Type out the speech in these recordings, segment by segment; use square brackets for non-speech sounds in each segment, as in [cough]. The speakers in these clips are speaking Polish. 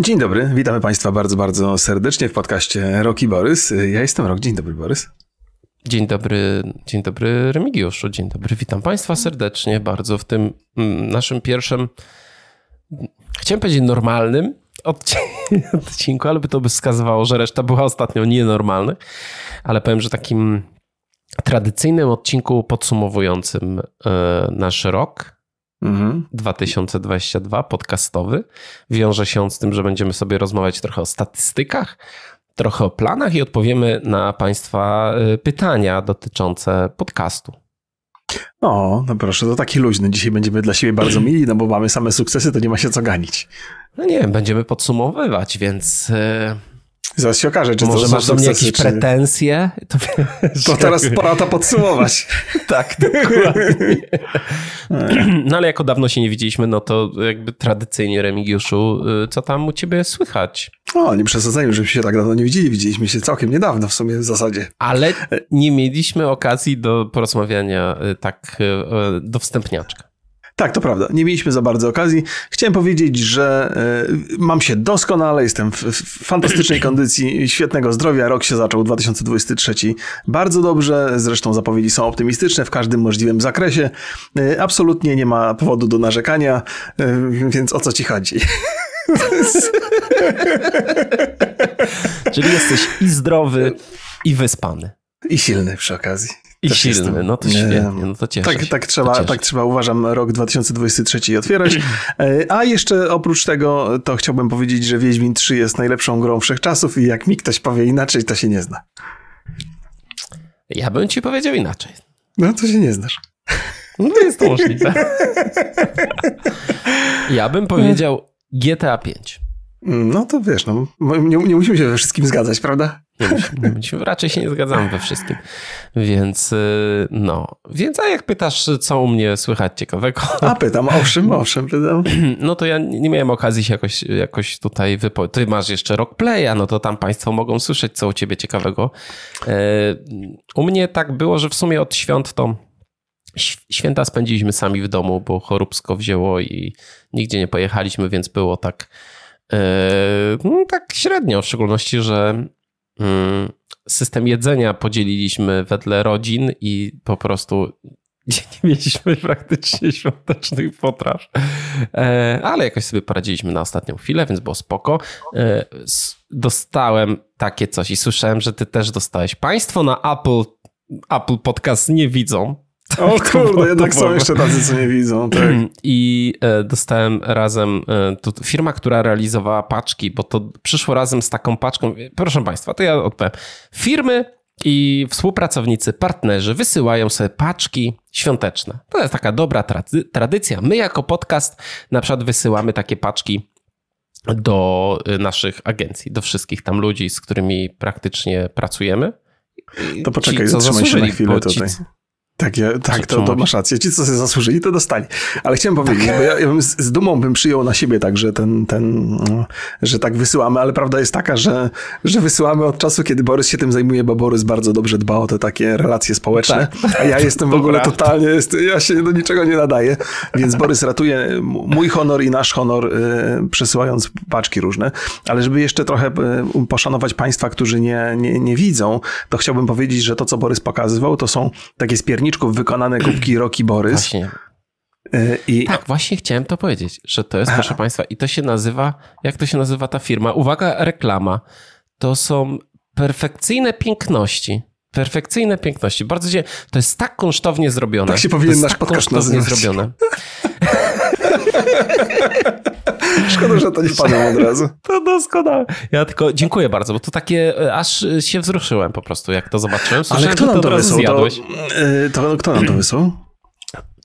Dzień dobry, witamy Państwa bardzo, bardzo serdecznie w podcaście Roki Borys. Ja jestem Rok. Dzień dobry, Borys. Dzień dobry, dzień dobry Remigiuszu, dzień dobry, witam Państwa serdecznie bardzo w tym mm, naszym pierwszym, chciałem powiedzieć normalnym [laughs] odcinku, ale by to by wskazywało, że reszta była ostatnio nienormalnych, ale powiem, że takim tradycyjnym odcinku podsumowującym e, nasz rok, mhm. 2022, podcastowy. Wiąże się on z tym, że będziemy sobie rozmawiać trochę o statystykach, trochę o planach i odpowiemy na Państwa y, pytania dotyczące podcastu. O, no proszę, to taki luźny. Dzisiaj będziemy dla siebie bardzo mili, no bo mamy same sukcesy, to nie ma się co ganić. No nie wiem, będziemy podsumowywać, więc y, Zaraz się okaże, czy Może to masz do mnie jakieś pretensje? To, [laughs] to teraz pora to podsumować. [laughs] tak, dokładnie. no ale jako dawno się nie widzieliśmy, no to jakby tradycyjnie Remigiuszu, y, co tam u ciebie słychać? O, nie przesadzajmy, żebyśmy się tak dawno nie widzieli. Widzieliśmy się całkiem niedawno w sumie w zasadzie. Ale nie mieliśmy okazji do porozmawiania y, tak y, do wstępniaczka. Tak, to prawda. Nie mieliśmy za bardzo okazji. Chciałem powiedzieć, że y, mam się doskonale, jestem w, fantastycznej [clears throat] kondycji, świetnego zdrowia. Rok się zaczął 2023 bardzo dobrze. Zresztą zapowiedzi są optymistyczne w każdym możliwym zakresie. Y, absolutnie nie ma powodu do narzekania, y, więc o co ci chodzi? [laughs] Czyli jesteś i zdrowy, i wyspany. I silny przy okazji. I Też silny, jestem. no to świetnie, no to cieszę tak, tak, trzeba, tak trzeba, uważam, rok 2023 otwierać. [clears throat] E, a jeszcze oprócz tego, to chciałbym powiedzieć, że Wiedźmin 3 jest najlepszą grą wszechczasów i jak mi ktoś powie inaczej, to się nie zna. Ja bym ci powiedział inaczej. No to się nie znasz. No to jest to możliwe. ja bym powiedział GTA 5. No to wiesz, no, nie, nie musimy się we wszystkim zgadzać, prawda? Nie musimy, musimy, raczej się nie zgadzamy we wszystkim. Więc y, no. Więc a jak pytasz, co u mnie słychać ciekawego? A pytam, owszem, [laughs] owszem, pytam. No to ja nie miałem okazji się jakoś, jakoś tutaj wypowiedzieć. Ty masz jeszcze Rockplaya, no to tam państwo mogą słyszeć, co u ciebie ciekawego. Y, u mnie tak było, że w sumie od świąt to święta spędziliśmy sami w domu, bo choróbsko wzięło i nigdzie nie pojechaliśmy, więc było tak Yy, no, tak średnio, w szczególności, że system jedzenia podzieliliśmy wedle rodzin i po prostu [laughs] nie mieliśmy praktycznie świątecznych potraw. Yy, ale jakoś sobie poradziliśmy na ostatnią chwilę, więc było spoko. Yy, dostałem takie coś i słyszałem, że ty też dostałeś. Państwo na Apple, Apple Podcast nie widzą, o kurde, jednak są jeszcze tacy, co nie widzą. [clears throat] Tak. I e, dostałem razem, e, to firma, która realizowała paczki, bo to przyszło razem z taką paczką. Proszę Państwa, to ja odpowiem. Firmy i współpracownicy, partnerzy wysyłają sobie paczki świąteczne. To jest taka dobra tradycja. My jako podcast na przykład wysyłamy takie paczki do e, naszych agencji, do wszystkich tam ludzi, z którymi praktycznie pracujemy. To poczekaj, zatrzymaj się na chwilę tutaj. Tak, ja, tak to, to masz rację. Ci, co sobie zasłużyli, to dostali. Ale chciałem powiedzieć, tak. bo ja, ja bym z, z, dumą bym przyjął na siebie tak, że ten, ten, że tak wysyłamy, ale prawda jest taka, że, że wysyłamy od czasu, kiedy Borys się tym zajmuje, bo Borys bardzo dobrze dba o te takie relacje społeczne, tak. a ja jestem w ogóle totalnie, jest, ja się do niczego nie nadaję, więc Borys ratuje mój honor i nasz honor, y, przesyłając paczki różne, ale żeby jeszcze trochę y, poszanować państwa, którzy nie, nie, nie widzą, to chciałbym powiedzieć, że to, co Borys pokazywał, to są takie spierniczki, wykonane kubki [clears throat] Roki Borys. Właśnie. E, I... Tak, właśnie chciałem to powiedzieć, że to jest, proszę [clears throat] Państwa, i to się nazywa, jak to się nazywa ta firma? Uwaga, reklama. To są perfekcyjne piękności. Perfekcyjne piękności. Bardzo dziękuję. To jest tak kunsztownie zrobione. Tak się powinien nasz tak podcast nazywać. zrobione. [laughs] [laughs] Szkoda, że to nie padło od razu. To doskonałe. Ja tylko dziękuję bardzo, bo to takie, e, aż się wzruszyłem po prostu, jak to zobaczyłem. Słyszałem, Ale kto nam to, to wysłał? To, e, to, kto nam to wysłał?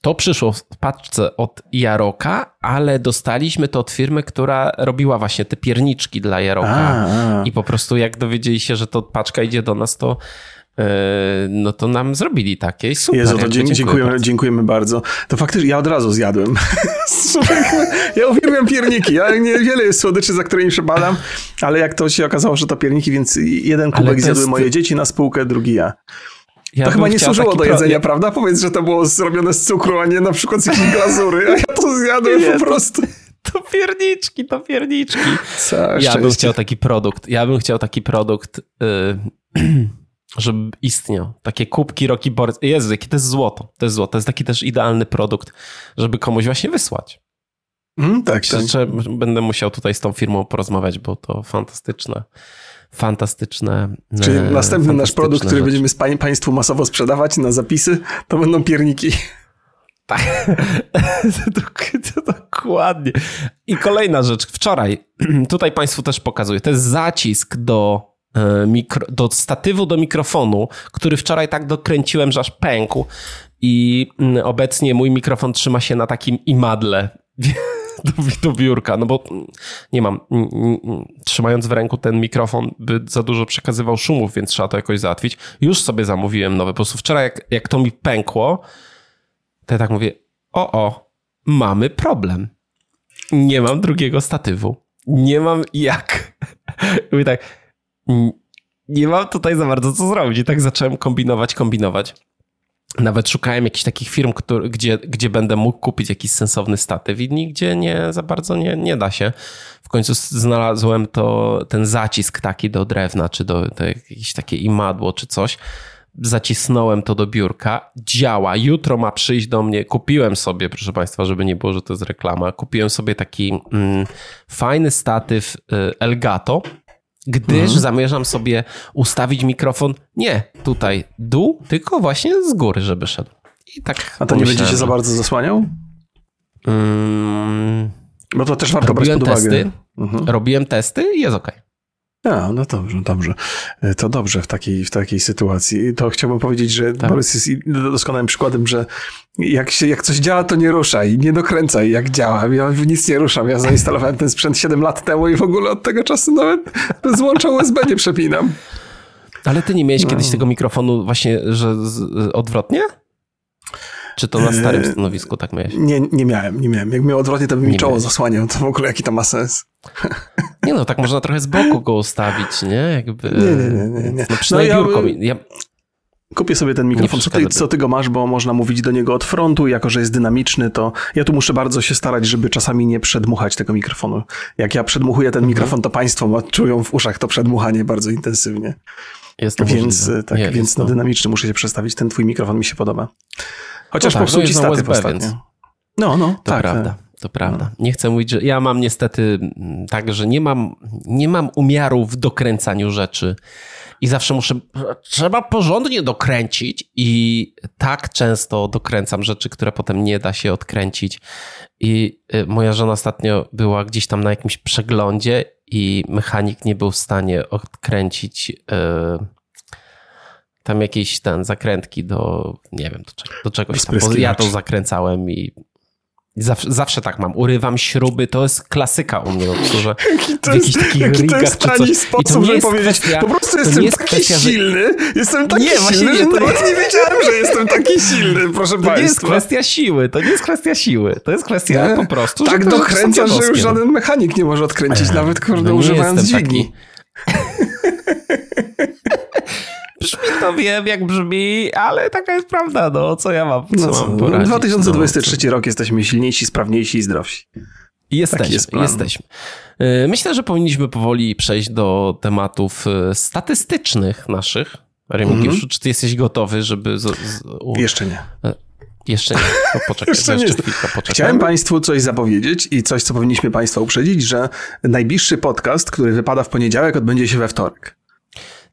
To przyszło w paczce od Jaroka, ale dostaliśmy to od firmy, która robiła właśnie te pierniczki dla Jaroka. A, a. I po prostu jak dowiedzieli się, że to paczka idzie do nas, to no to nam zrobili takie super. Jezu, to dziękujemy, dziękujemy, dziękujemy bardzo. To faktycznie ja od razu zjadłem. [laughs] ja uwielbiam pierniki. Ja niewiele jest słodyczy, za którymi przepadam, ale jak to się okazało, że to pierniki, więc jeden kubek zjadły jest... moje dzieci na spółkę, drugi ja. ja to chyba nie służyło do jedzenia, pra... prawda? Powiedz, że to było zrobione z cukru, a nie na przykład z jakiejś glazury. A ja to zjadłem po prostu. To pierniczki, to pierniczki. Co ja bym chciał taki produkt. Ja bym chciał taki produkt, yy, [clears throat] żeby istniał. Takie kubki Rocky Board. Jezu, jakie to jest złoto. To jest złoto. To jest taki też idealny produkt, żeby komuś właśnie wysłać. Mm, tak, tak. Będę musiał tutaj z tą firmą porozmawiać, bo to fantastyczne fantastyczne. Czyli e, następny nasz produkt, który będziemy z Państwu masowo sprzedawać na zapisy, to będą pierniki. Tak, [laughs] dokładnie. I kolejna rzecz. Wczoraj, [clears throat] tutaj Państwu też pokazuję, to jest zacisk do, mikro, do statywu do mikrofonu, który wczoraj tak dokręciłem, że aż pękł. I mm, obecnie mój mikrofon trzyma się na takim imadle. [laughs] do, do biurka, no bo nie mam, trzymając w ręku ten mikrofon by za dużo przekazywał szumów, więc trzeba to jakoś załatwić. Już sobie zamówiłem nowe, po prostu wczoraj jak, jak to mi pękło, to ja tak mówię, o o, mamy problem. Nie mam drugiego statywu. Nie mam jak. [laughs] Mówię tak, nie mam tutaj za bardzo co zrobić. I tak zacząłem kombinować, kombinować. Nawet szukałem jakichś takich firm, który, gdzie, gdzie będę mógł kupić jakiś sensowny statyw i nigdzie nie za bardzo nie, nie da się. W końcu znalazłem to, ten zacisk taki do drewna, czy do, do jakieś takie imadło, czy coś. Zacisnąłem to do biurka, działa. Jutro ma przyjść do mnie. Kupiłem sobie, proszę Państwa, żeby nie było, że to jest reklama. Kupiłem sobie taki mm, fajny statyw y, Elgato gdyż mhm. zamierzam sobie ustawić mikrofon nie tutaj dół, tylko właśnie z góry, żeby szedł. I tak A to nie będzie się za bardzo zasłaniał? Hmm, Bo to też warto brać pod uwagę. Testy, mhm. Robiłem testy i jest ok. A, no dobrze, dobrze. E, to dobrze w takiej, w takiej sytuacji. To chciałbym powiedzieć, że tak. Borys jest doskonałym przykładem, że jak, się, jak coś działa, to nie ruszaj, nie dokręcaj jak działa. Ja nic nie ruszam. Ja zainstalowałem ten sprzęt 7 lat temu i w ogóle od tego czasu nawet złącza USB nie przepinam. Ale ty nie miałeś no. kiedyś tego mikrofonu właśnie, że z, odwrotnie? Czy to na starym e, stanowisku tak miałeś? Nie, nie miałem, nie miałem. Jak miał odwrotnie, to by mi czoło zasłaniał. To w ogóle jaki to ma sens? Nie no, tak można trochę z boku go ustawić, nie? Jakby... Nie, nie, nie. nie, nie. No przynajmniej no, ja... biurko. Ja... Kupię sobie ten mikrofon. Co ty, co ty go masz, bo można mówić do niego od frontu, jako że jest dynamiczny, to ja tu muszę bardzo się starać, żeby czasami nie przedmuchać tego mikrofonu. Jak ja przedmuchuję ten mhm. mikrofon, to państwo czują w uszach to przedmuchanie bardzo intensywnie. Jest to więc, tak, nie, więc na dynamiczny muszę się przestawić. Ten twój mikrofon mi się podoba. Chociaż no tak, popsuł ci statyw ostatnio. No, no, to tak, prawda. Tak. To prawda. No. Nie chcę mówić, że ja mam niestety mm, tak, że nie mam, nie mam umiaru w dokręcaniu rzeczy i zawsze muszę, trzeba porządnie dokręcić i tak często dokręcam rzeczy, które potem nie da się odkręcić. I y, moja żona ostatnio była gdzieś tam na jakimś przeglądzie i mechanik nie był w stanie odkręcić yy, tam jakieś ten zakrętki do, nie wiem, do, do czegoś tam. Bo ja to zakręcałem i Zawsze, zawsze tak mam. Urywam śruby, to jest klasyka u mnie. No, [laughs] to w jakichś takich jaki to jest tani sposób, żeby powiedzieć, kwestia, po prostu jestem taki kwestia, silny, jestem taki nie, silny, nie, że nawet nie wiedziałem, że jestem taki [laughs] silny, proszę to państwa. To nie jest kwestia siły, to nie jest kwestia siły, to jest kwestia nie? po prostu, Tak dokręcasz, że już żaden mechanik nie może odkręcić, nawet kurde no używając dźwigni. [laughs] Brzmi to wiem, jak brzmi, ale taka jest prawda, no co ja mam, co no, mam poradzić? 2023 no, rok jesteśmy silniejsi, sprawniejsi i zdrowsi. Jesteśmy, jest jesteśmy. Y, myślę, że powinniśmy powoli przejść do tematów y, statystycznych naszych. Remigiuszu, mm -hmm. czy ty jesteś gotowy, żeby... Z, z, u... Jeszcze nie. E, jeszcze nie. To poczekaj, [laughs] jeszcze nie. Chwilkę, Chciałem Państwu coś zapowiedzieć i coś, co powinniśmy Państwa uprzedzić, że najbliższy podcast, który wypada w poniedziałek, odbędzie się we wtorek.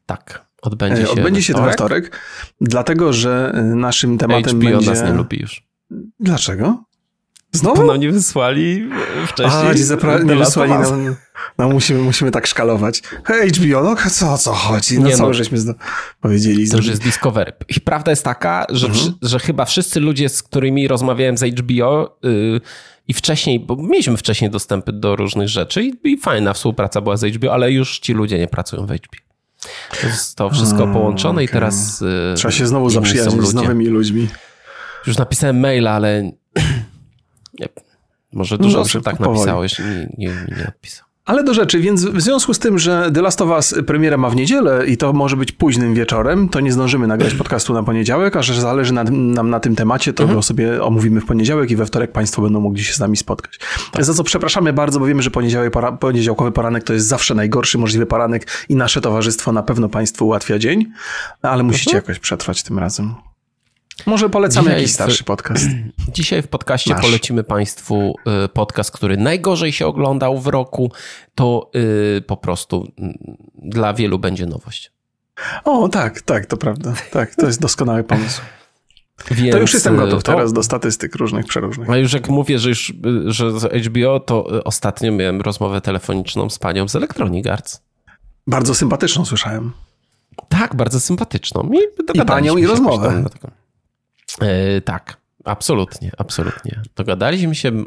Tak. Odbędzie się, Odbędzie się we wtorek, dlatego że y, naszym tematem HBO będzie... nas nie lubi już. Dlaczego? Znowu? Nam nie wysłali wcześniej. A, zapra- nie wysłali nam. No musimy, musimy tak szkalować. Hej, HBO, no co, o co chodzi? No nie, co no, żeśmy powiedzieli? To już jest Discovery. I prawda jest taka, że, mhm. że chyba wszyscy ludzie, z którymi rozmawiałem z HBO yy, i wcześniej, bo mieliśmy wcześniej dostępy do różnych rzeczy i, i fajna współpraca była z HBO, ale już ci ludzie nie pracują w HBO. To wszystko połączone okay. i teraz. Y, Trzeba się znowu zaprzyjaźnić z nowymi ludźmi. Już napisałem maila, ale. [clears throat] Nie, może dużo no osób tak napisałeś i nie, nie, nie odpisał. Ale do rzeczy, więc w związku z tym, że The Last of Us premiera ma w niedzielę i to może być późnym wieczorem, to nie zdążymy nagrać podcastu na poniedziałek, a że zależy nam na, na, tym temacie, to mhm. go sobie omówimy w poniedziałek i we wtorek Państwo będą mogli się z nami spotkać. Tak. Za co przepraszamy bardzo, bo wiemy, że poniedziałek, pora, poniedziałkowy poranek to jest zawsze najgorszy możliwy poranek i nasze towarzystwo na pewno Państwu ułatwia dzień, ale musicie mhm. jakoś przetrwać tym razem. Może polecamy Dzisiaj jakiś starszy w, podcast. [clears throat] Dzisiaj w podcaście Nasz. polecimy Państwu y, podcast, który najgorzej się oglądał w roku. To yy, po prostu yy, dla wielu będzie nowość. O, tak, tak, to prawda. Tak, to jest doskonały pomysł. [laughs] Więc, to już jestem gotów y, teraz do statystyk różnych, przeróżnych. A już jak mówię, że już że z HBO, to y, ostatnio miałem rozmowę telefoniczną z panią z Electronic Arts. Bardzo sympatyczną słyszałem. Tak, bardzo sympatyczną. I, I panią i rozmowę. Yy, tak, absolutnie, absolutnie. Dogadaliśmy się,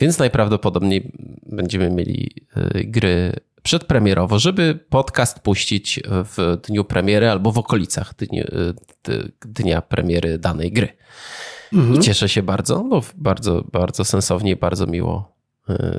więc najprawdopodobniej będziemy mieli yy, gry przedpremierowo, żeby podcast puścić w dniu premiery albo w okolicach dnia, yy, dnia premiery danej gry. Mhm. I cieszę się bardzo, bo bardzo, bardzo sensownie i bardzo miło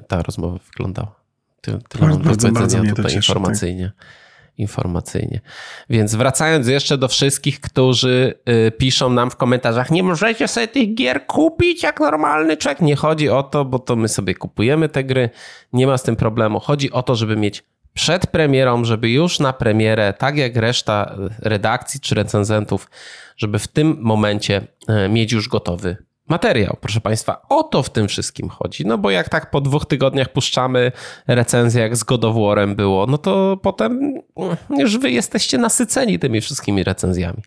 ta rozmowa wyglądała. Tyle mam do powiedzenia tutaj cieszy, informacyjnie. Tak informacyjnie. Więc wracając jeszcze do wszystkich, którzy y, piszą nam w komentarzach, nie możecie sobie tych gier kupić jak normalny człowiek. Nie chodzi o to, bo to my sobie kupujemy te gry, nie ma z tym problemu. Chodzi o to, żeby mieć przed premierą, żeby już na premierę, tak jak reszta redakcji czy recenzentów, żeby w tym momencie y, mieć już gotowy materiał. Proszę Państwa, o to w tym wszystkim chodzi. No bo jak tak po dwóch tygodniach puszczamy recenzję, jak z God of War'em było, no to potem już wy jesteście nasyceni tymi wszystkimi recenzjami.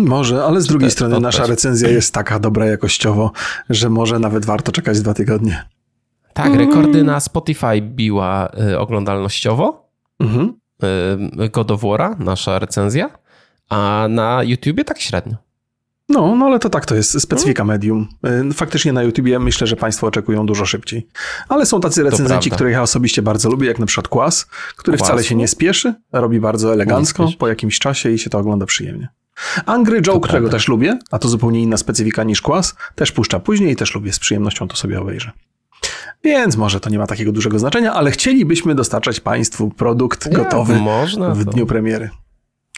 Może, ale z drugiej strony nasza recenzja jest taka dobra jakościowo, że może nawet warto czekać dwa tygodnie. Tak, rekordy na Spotify biła y, oglądalnościowo. Mhm. Y, God of War'a, nasza recenzja, a na YouTubie tak średnio. No, no ale to tak to jest, specyfika no. medium. Y, faktycznie na YouTubie myślę, że Państwo oczekują dużo szybciej. Ale są tacy recenzenci, których ja osobiście bardzo lubię, jak na przykład Kłas, który Kłas. wcale się nie spieszy, robi bardzo elegancko po jakimś czasie i się to ogląda przyjemnie. Angry Joe, to którego prawda. też lubię, a to zupełnie inna specyfika niż Kłas, też puszcza później i też lubię, z przyjemnością to sobie obejrzę. Więc może to nie ma takiego dużego znaczenia, ale chcielibyśmy dostarczać Państwu produkt gotowy Można w dniu premiery.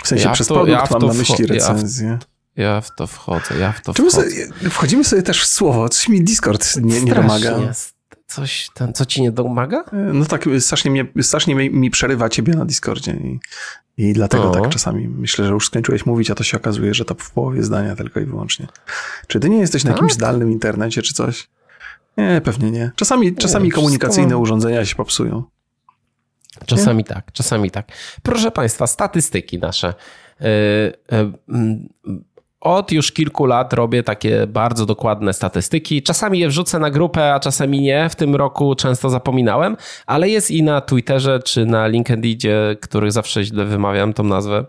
W sensie ja przez to, produkt ja mam na myśli recenzję. Ja ja w to wchodzę, ja w to Czemu wchodzę. Sobie, wchodzimy sobie też w słowo, coś mi Discord nie, nie domaga. Coś, ten, co ci nie domaga? E, no tak, strasznie, mnie, strasznie mi przerywa ciebie na Discordzie i, i dlatego o. tak czasami myślę, że już skończyłeś mówić, a to się okazuje, że to w połowie zdania tylko i wyłącznie. Czy ty nie jesteś na tak? jakimś zdalnym internecie czy coś? Nie, pewnie nie. Czasami, nie, czasami komunikacyjne urządzenia się popsują. Czasami nie? tak, czasami tak. Proszę Państwa, statystyki nasze. Yy, yy, od już kilku lat robię takie bardzo dokładne statystyki. Czasami je wrzucę na grupę, a czasami nie. W tym roku często zapominałem, ale jest i na Twitterze czy na LinkedInie, których zawsze źle wymawiam tą nazwę.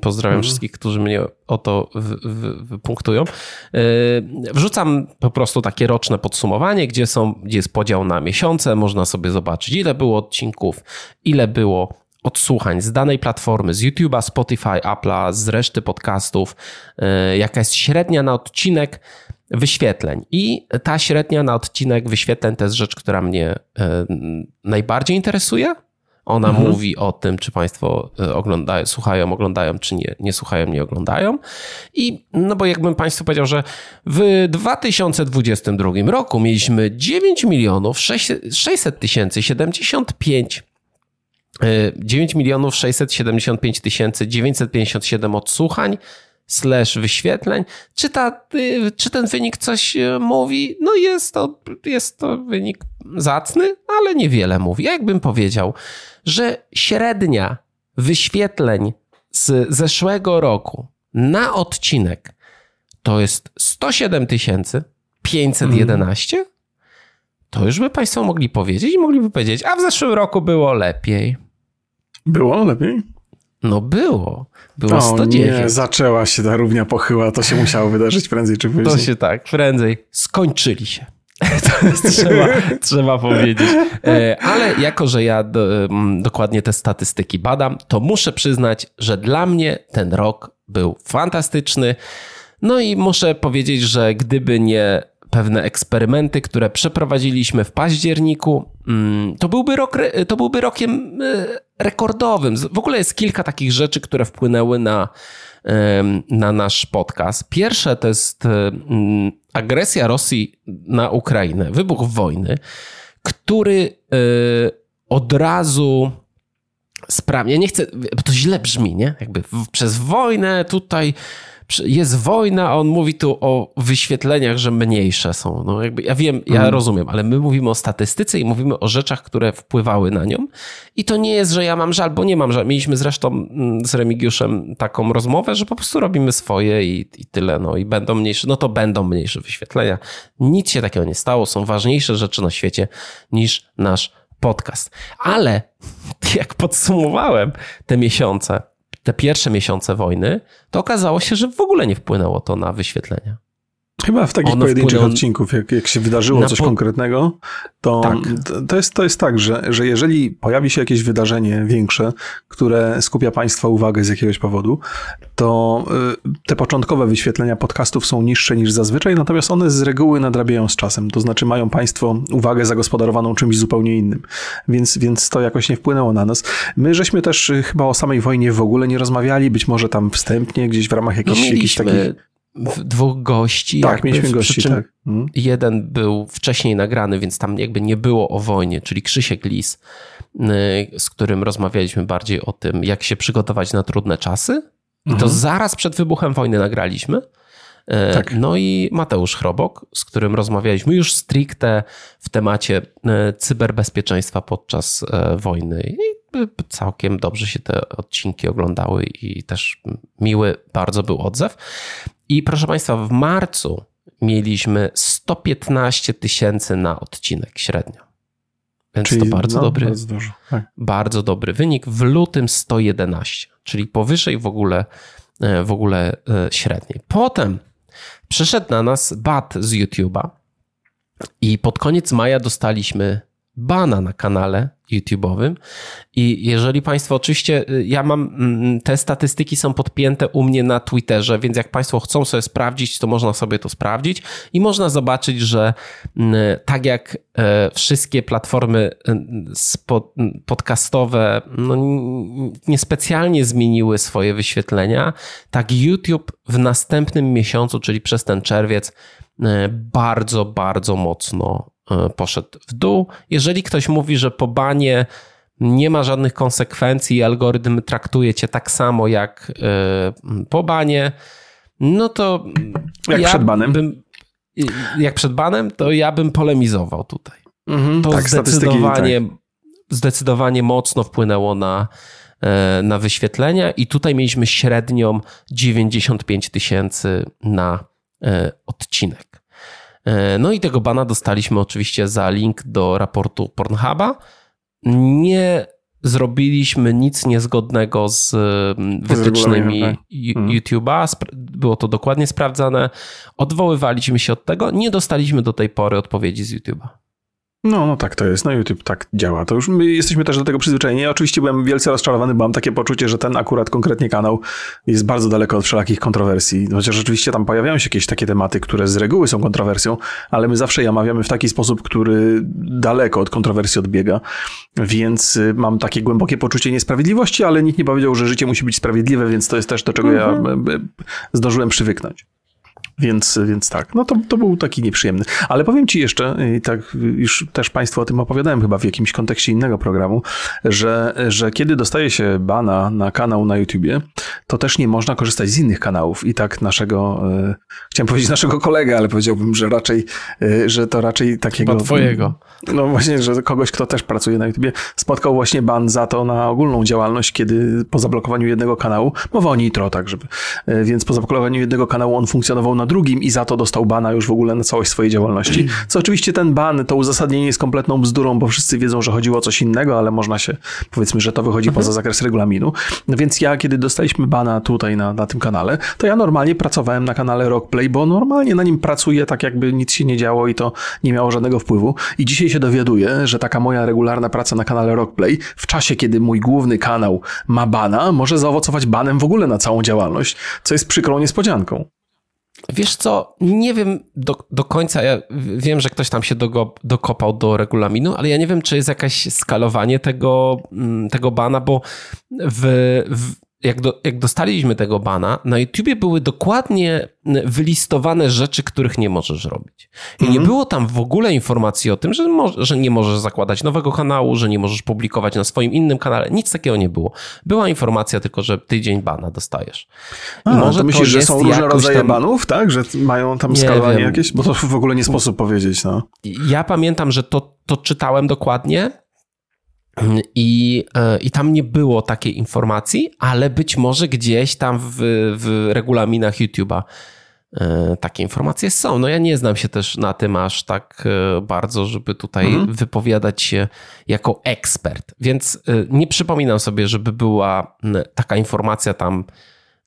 Pozdrawiam mhm. wszystkich, którzy mnie o to wypunktują. Yy, wrzucam po prostu takie roczne podsumowanie, gdzie, są, gdzie jest podział na miesiące. Można sobie zobaczyć, ile było odcinków, ile było odsłuchań z danej platformy, z YouTube'a, Spotify, Apple'a, z reszty podcastów, e, jaka jest średnia na odcinek wyświetleń. I ta średnia na odcinek wyświetleń to jest rzecz, która mnie e, najbardziej interesuje. Ona mhm. mówi o tym, czy Państwo e, oglądają, słuchają, oglądają, czy nie, nie słuchają, nie oglądają. I no bo jakbym Państwu powiedział, że w 2022 roku mieliśmy 9 milionów 600 tysięcy 75 9 milionów 675 tysięcy 957 odsłuchań slash wyświetleń. Czy, ta, y, czy ten wynik coś y, mówi? No jest to, jest to wynik zacny, ale niewiele mówi. Jakbym powiedział, że średnia wyświetleń z zeszłego roku na odcinek to jest 107 511, to już by Państwo mogli powiedzieć i mogliby powiedzieć, a w zeszłym roku było lepiej. Było lepiej? No było. Było o, 109. Nie, zaczęła się ta równia pochyła, to się musiało wydarzyć prędzej czy później. To się tak, prędzej. Skończyli się. [laughs] To jest, trzeba, trzeba powiedzieć. E, ale jako, że ja do, dokładnie te statystyki badam, to muszę przyznać, że dla mnie ten rok był fantastyczny. No i muszę powiedzieć, że gdyby nie pewne eksperymenty, które przeprowadziliśmy w październiku. Mm, to byłby, rok, to byłby rokiem rekordowym. W ogóle jest kilka takich rzeczy, które wpłynęły na, na nasz podcast. Pierwsze to jest agresja Rosji na Ukrainę, wybuch wojny, który od razu sprawi. Ja nie chcę, bo to źle brzmi, nie? Jakby przez wojnę tutaj jest wojna, a on mówi tu o wyświetleniach, że mniejsze są. No jakby ja wiem, ja mm. rozumiem, ale my mówimy o statystyce i mówimy o rzeczach, które wpływały na nią. I to nie jest, że ja mam żal, bo nie mam żal. Mieliśmy zresztą mm, z Remigiuszem taką rozmowę, że po prostu robimy swoje i, i tyle. No i będą mniejsze, no to będą mniejsze wyświetlenia. Nic się takiego nie stało. Są ważniejsze rzeczy na świecie niż nasz podcast. Ale [laughs] jak podsumowałem te miesiące, te pierwsze miesiące wojny, to okazało się, że w ogóle nie wpłynęło to na wyświetlenia. Chyba w takich pojedynczych wpłyną... odcinków, jak, jak się wydarzyło coś po... konkretnego, to, tak. to, jest, to jest tak, że, że jeżeli pojawi się jakieś wydarzenie większe, które skupia Państwa uwagę z jakiegoś powodu, to y, te początkowe wyświetlenia podcastów są niższe niż zazwyczaj, natomiast one z reguły nadrabiają z czasem. To znaczy mają Państwo uwagę zagospodarowaną czymś zupełnie innym. Więc, więc to jakoś nie wpłynęło na nas. My żeśmy też y, chyba o samej wojnie w ogóle nie rozmawiali, być może tam wstępnie, gdzieś w ramach jakichś, no jakichś takich dwóch gości. Tak, mieliśmy gości, tak. Hmm. Jeden był wcześniej nagrany, więc tam jakby nie było o wojnie, czyli Krzysiek Lis, y, z którym rozmawialiśmy bardziej o tym, jak się przygotować na trudne czasy. I to mhm. zaraz przed wybuchem wojny nagraliśmy. Y, tak. No i Mateusz Chrobok, z którym rozmawialiśmy już stricte w temacie y, cyberbezpieczeństwa podczas wojny. I całkiem dobrze się te odcinki oglądały i też miły bardzo był odzew. I proszę Państwa, w marcu mieliśmy 115 tysięcy na odcinek średnio. Więc czyli to bardzo no, dobry, bardzo, dużo, tak. bardzo dobry wynik. W lutym 111, czyli powyżej w ogóle, e, w ogóle e, średniej. Potem przyszedł na nas bat z YouTube'a i pod koniec maja dostaliśmy bana na kanale YouTube'owym. I jeżeli Państwo, oczywiście, y, ja mam, mm, te statystyki są podpięte u mnie na Twitterze, więc jak Państwo chcą sobie sprawdzić, to można sobie to sprawdzić i można zobaczyć, że mm, tak jak e, wszystkie platformy y, podcastowe no, niespecjalnie zmieniły swoje wyświetlenia, tak YouTube w następnym miesiącu, czyli przez ten czerwiec, e, bardzo, bardzo mocno poszedł w dół. Jeżeli ktoś mówi, że po banie nie ma żadnych konsekwencji i algorytm traktuje cię tak samo jak e, po banie, no to. Jak ja przed banem? Bym, jak przed banem, to ja bym polemizował tutaj. Mhm, to tak, zdecydowanie, tak. zdecydowanie mocno wpłynęło na, e, na wyświetlenia, i tutaj mieliśmy średnią 95 tysięcy na odcinek. E, no i tego bana dostaliśmy oczywiście za link do raportu Pornhuba. Nie zrobiliśmy nic niezgodnego z mm, wytycznymi tak. Mhm. YouTube'a. Było to dokładnie sprawdzane. Odwoływaliśmy się od tego. Nie dostaliśmy do tej pory odpowiedzi z YouTube'a. No, no tak to jest. No YouTube tak działa. To już my jesteśmy też do tego przyzwyczajeni. Ja oczywiście byłem wielce rozczarowany, bo mam takie poczucie, że ten akurat konkretnie kanał jest bardzo daleko od wszelakich kontrowersji. Chociaż rzeczywiście tam pojawiają się jakieś takie tematy, które z reguły są kontrowersją, ale my zawsze je omawiamy w taki sposób, który daleko od kontrowersji odbiega. Więc y, mam takie głębokie poczucie niesprawiedliwości, ale nikt nie powiedział, że życie musi być sprawiedliwe, więc to jest też do czego mhm. ja zdążyłem przywyknąć. Więc, więc tak, no to, to był taki nieprzyjemny. Ale powiem ci jeszcze, i tak już też Państwu o tym opowiadałem chyba w jakimś kontekście innego programu, że, że kiedy dostaje się bana na kanał na YouTubie, to też nie można korzystać z innych kanałów. I tak naszego, e, chciałem powiedzieć naszego kolegę, ale powiedziałbym, że raczej, e, że to raczej takiego... Chyba twojego. No właśnie, że kogoś, kto też pracuje na YouTubie, spotkał właśnie ban za to na ogólną działalność, kiedy po zablokowaniu jednego kanału, mowa o Nitro, tak żeby, e, więc po zablokowaniu jednego kanału on funkcjonował na drugim i za to dostał bana już w ogóle na całość swojej działalności. Co oczywiście ten ban, to uzasadnienie jest kompletną bzdurą, bo wszyscy wiedzą, że chodziło o coś innego, ale można się, powiedzmy, że to wychodzi mhm. poza zakres regulaminu. No więc ja, kiedy dostaliśmy bana tutaj na, na tym kanale, to ja normalnie pracowałem na kanale Rockplay, bo normalnie na nim pracuję tak jakby nic się nie działo i to nie miało żadnego wpływu. I dzisiaj się dowiaduję, że taka moja regularna praca na kanale Rockplay w czasie, kiedy mój główny kanał ma bana, może zaowocować banem w ogóle na całą działalność, co jest przykrą niespodzianką. Wiesz co, nie wiem do, do końca, ja wiem, że ktoś tam się do, dokopał do regulaminu, ale ja nie wiem, czy jest jakieś skalowanie tego, mm, tego bana, bo w, w jak, do, jak dostaliśmy tego bana, na YouTubie były dokładnie wylistowane rzeczy, których nie możesz robić. I nie mhm. było tam w ogóle informacji o tym, że, mo że nie możesz zakładać nowego kanału, że nie możesz publikować na swoim innym kanale. Nic takiego nie było. Była informacja tylko, że tydzień bana dostajesz. I A, może to myślisz, to że są różne rodzaje tam... banów, tak? Że mają tam skalowanie jakieś? Bo to w ogóle nie sposób powiedzieć. No. Ja pamiętam, że to, to czytałem dokładnie i, e, I tam nie było takiej informacji, ale być może gdzieś tam w, w regulaminach YouTube'a e, takie informacje są. No ja nie znam się też na tym aż tak e, bardzo, żeby tutaj mhm. wypowiadać się jako ekspert, więc nie przypominam sobie, żeby była taka informacja tam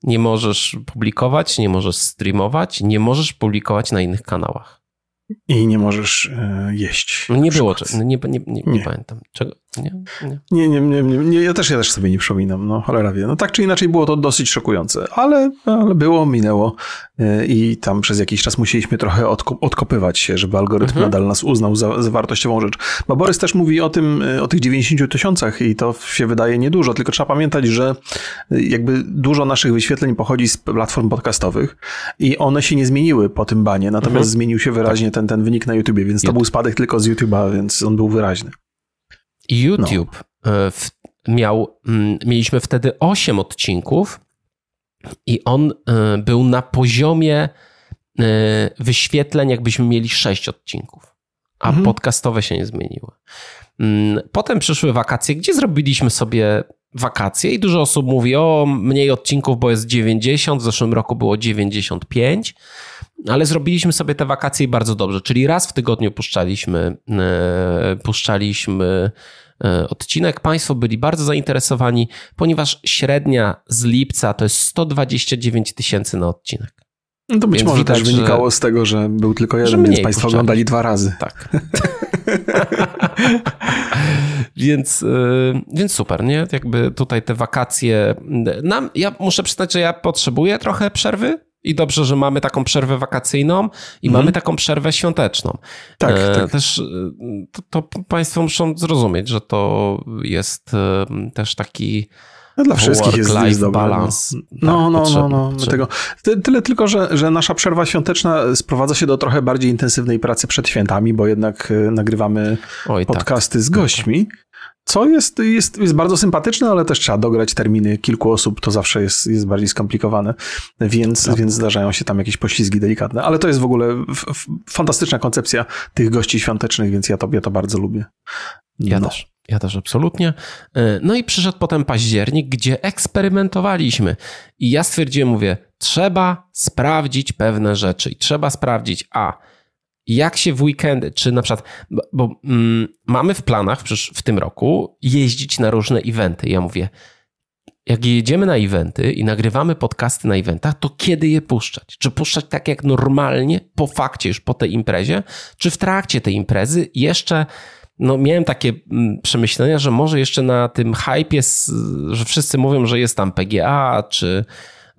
nie możesz publikować, nie możesz streamować, nie możesz publikować na innych kanałach. I nie możesz jeść. Nie było, nie, nie, nie, nie, nie pamiętam. Czego? Nie, nie. Nie, nie, nie, nie, ja, też, ja też sobie nie przypominam, no cholera wie. No tak czy inaczej było to dosyć szokujące, ale, ale było, minęło e, i tam przez jakiś czas musieliśmy trochę odkopywać się, żeby algorytm mhm. nadal nas uznał za, za, wartościową rzecz. Bo Borys też mówi o tym, e, o tych 90 tysiącach i to się wydaje niedużo, tylko trzeba pamiętać, że jakby dużo naszych wyświetleń pochodzi z platform podcastowych i one się nie zmieniły po tym banie, natomiast mhm. zmienił się wyraźnie ten, ten wynik na YouTubie, więc to był spadek tylko z YouTube'a, więc on był wyraźny. YouTube no. miał, mm, mieliśmy wtedy 8 odcinków i on e, był na poziomie e, wyświetleń, jakbyśmy mieli 6 odcinków, a mhm. podcastowe się nie zmieniły. Mm, potem przyszły wakacje, gdzie zrobiliśmy sobie wakacje i dużo osób mówi, o mniej odcinków, bo jest 90, w zeszłym roku było 95, ale zrobiliśmy sobie te wakacje bardzo dobrze, czyli raz w tygodniu puszczaliśmy, e, puszczaliśmy e, odcinek. Państwo byli bardzo zainteresowani, ponieważ średnia z lipca to jest 129 tysięcy na odcinek. No to być Więc może widać, też wynikało z tego, że był tylko jeden, więc Państwo puszczali. oglądali dwa razy. Tak. [laughs] więc, e, więc super, nie? Jakby tutaj te wakacje. Nam, ja muszę przyznać, że ja potrzebuję trochę przerwy i dobrze, że mamy taką przerwę wakacyjną i mhm. mamy taką przerwę świąteczną. Tak, e, tak. Też e, to, to, Państwo muszą zrozumieć, że to jest e, też taki. No dla wszystkich jest, jest dobry. Balans. No, no, tak, no, no, no. Tego. Tyle tylko, że, że nasza przerwa świąteczna sprowadza się do trochę bardziej intensywnej pracy przed świętami, bo jednak e, nagrywamy Oj, tak. podcasty tak. z gośćmi. Co jest, jest, jest bardzo sympatyczne, ale też trzeba dograć terminy kilku osób, to zawsze jest, jest bardziej skomplikowane, więc, tak. więc zdarzają się tam jakieś poślizgi delikatne. Ale to jest w ogóle fantastyczna koncepcja tych gości świątecznych, więc ja to, ja to bardzo lubię. No. Ja też. Ja też absolutnie. E, no i przyszedł potem październik, gdzie eksperymentowaliśmy. I ja stwierdziłem, mówię, trzeba sprawdzić pewne rzeczy. I trzeba sprawdzić, a jak się w weekendy, czy na przykład, bo, bo mm, mamy w planach w, w tym roku jeździć na różne eventy. Ja mówię, jak jedziemy na eventy i nagrywamy podcasty na eventach, to kiedy je puszczać? Czy puszczać tak jak normalnie, po fakcie, już po tej imprezie, czy w trakcie tej imprezy jeszcze no miałem takie mm, przemyślenia, że może jeszcze na tym hypie, że wszyscy mówią, że jest tam PGA, czy,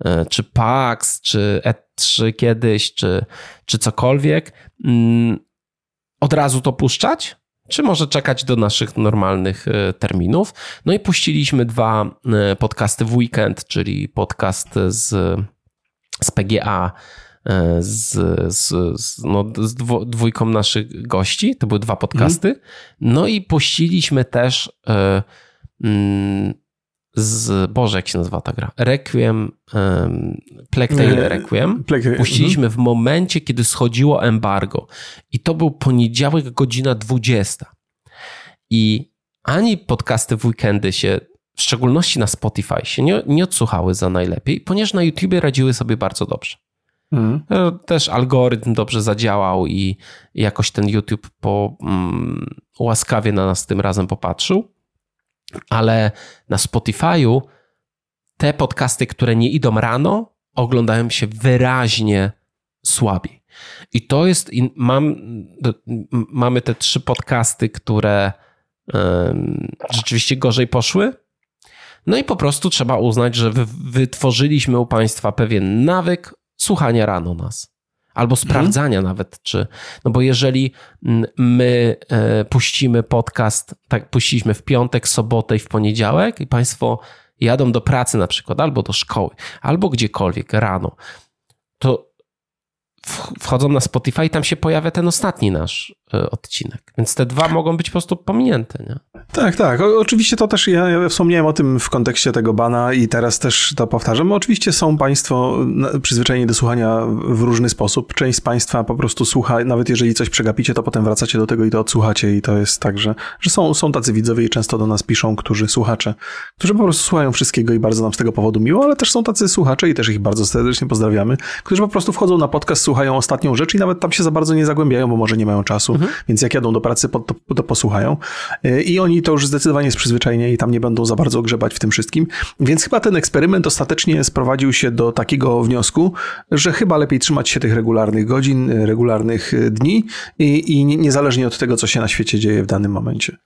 e, czy PAX, czy E3 kiedyś, czy, czy cokolwiek, mm, od razu to puszczać? Czy może czekać do naszych normalnych e, terminów? No i puściliśmy dwa e, podcasty w weekend, czyli podcast z, z PGA z, z, z, no, z dwójką naszych gości. To były dwa podcasty. Mm. No i puściliśmy też e, mm, z, Boże, jak się nazywa ta gra? Requiem, um, Plague Tale Requiem. Plague, Puściliśmy mm. w momencie, kiedy schodziło embargo. I to był poniedziałek, godzina 20. I ani podcasty w weekendy się, w szczególności na Spotify, się nie, nie odsłuchały za najlepiej, ponieważ na YouTubie radziły sobie bardzo dobrze. Mhm. Też algorytm dobrze zadziałał i jakoś ten YouTube po, um, łaskawie na nas tym razem popatrzył. Ale na Spotify'u te podcasty, które nie idą rano, oglądają się wyraźnie słabiej. I to jest, mam, mamy te trzy podcasty, które um, rzeczywiście gorzej poszły. No i po prostu trzeba uznać, że wytworzyliśmy u Państwa pewien nawyk słuchania rano nas. Albo mhm. sprawdzania nawet, czy. No bo jeżeli my e, puścimy podcast, tak puściliśmy w piątek, sobotę i w poniedziałek, i Państwo jadą do pracy na przykład, albo do szkoły, albo gdziekolwiek rano, to wchodzą na Spotify i tam się pojawia ten ostatni nasz odcinek. Więc te dwa mogą być po prostu pominięte. Nie? Tak, tak. O, oczywiście to też ja, ja, wspomniałem o tym w kontekście tego bana i teraz też to powtarzam. Oczywiście są Państwo przyzwyczajeni do słuchania w różny sposób. Część z Państwa po prostu słucha, nawet jeżeli coś przegapicie, to potem wracacie do tego i to odsłuchacie i to jest tak, że, że są, są tacy widzowie i często do nas piszą, którzy słuchacze, którzy po prostu słuchają wszystkiego i bardzo nam z tego powodu miło, ale też są tacy słuchacze i też ich bardzo serdecznie pozdrawiamy, którzy po prostu wchodzą na podcast, słuchają ostatnią rzecz i nawet tam się za bardzo nie zagłębiają, bo może nie mają czasu, mhm. więc jak jadą do pracy, to, to posłuchają. Y, I oni to już zdecydowanie jest przyzwyczajenie i tam nie będą za bardzo grzebać w tym wszystkim. Więc chyba ten eksperyment ostatecznie sprowadził się do takiego wniosku, że chyba lepiej trzymać się tych regularnych godzin, regularnych y, dni i, i niezależnie od tego, co się na świecie dzieje w danym momencie.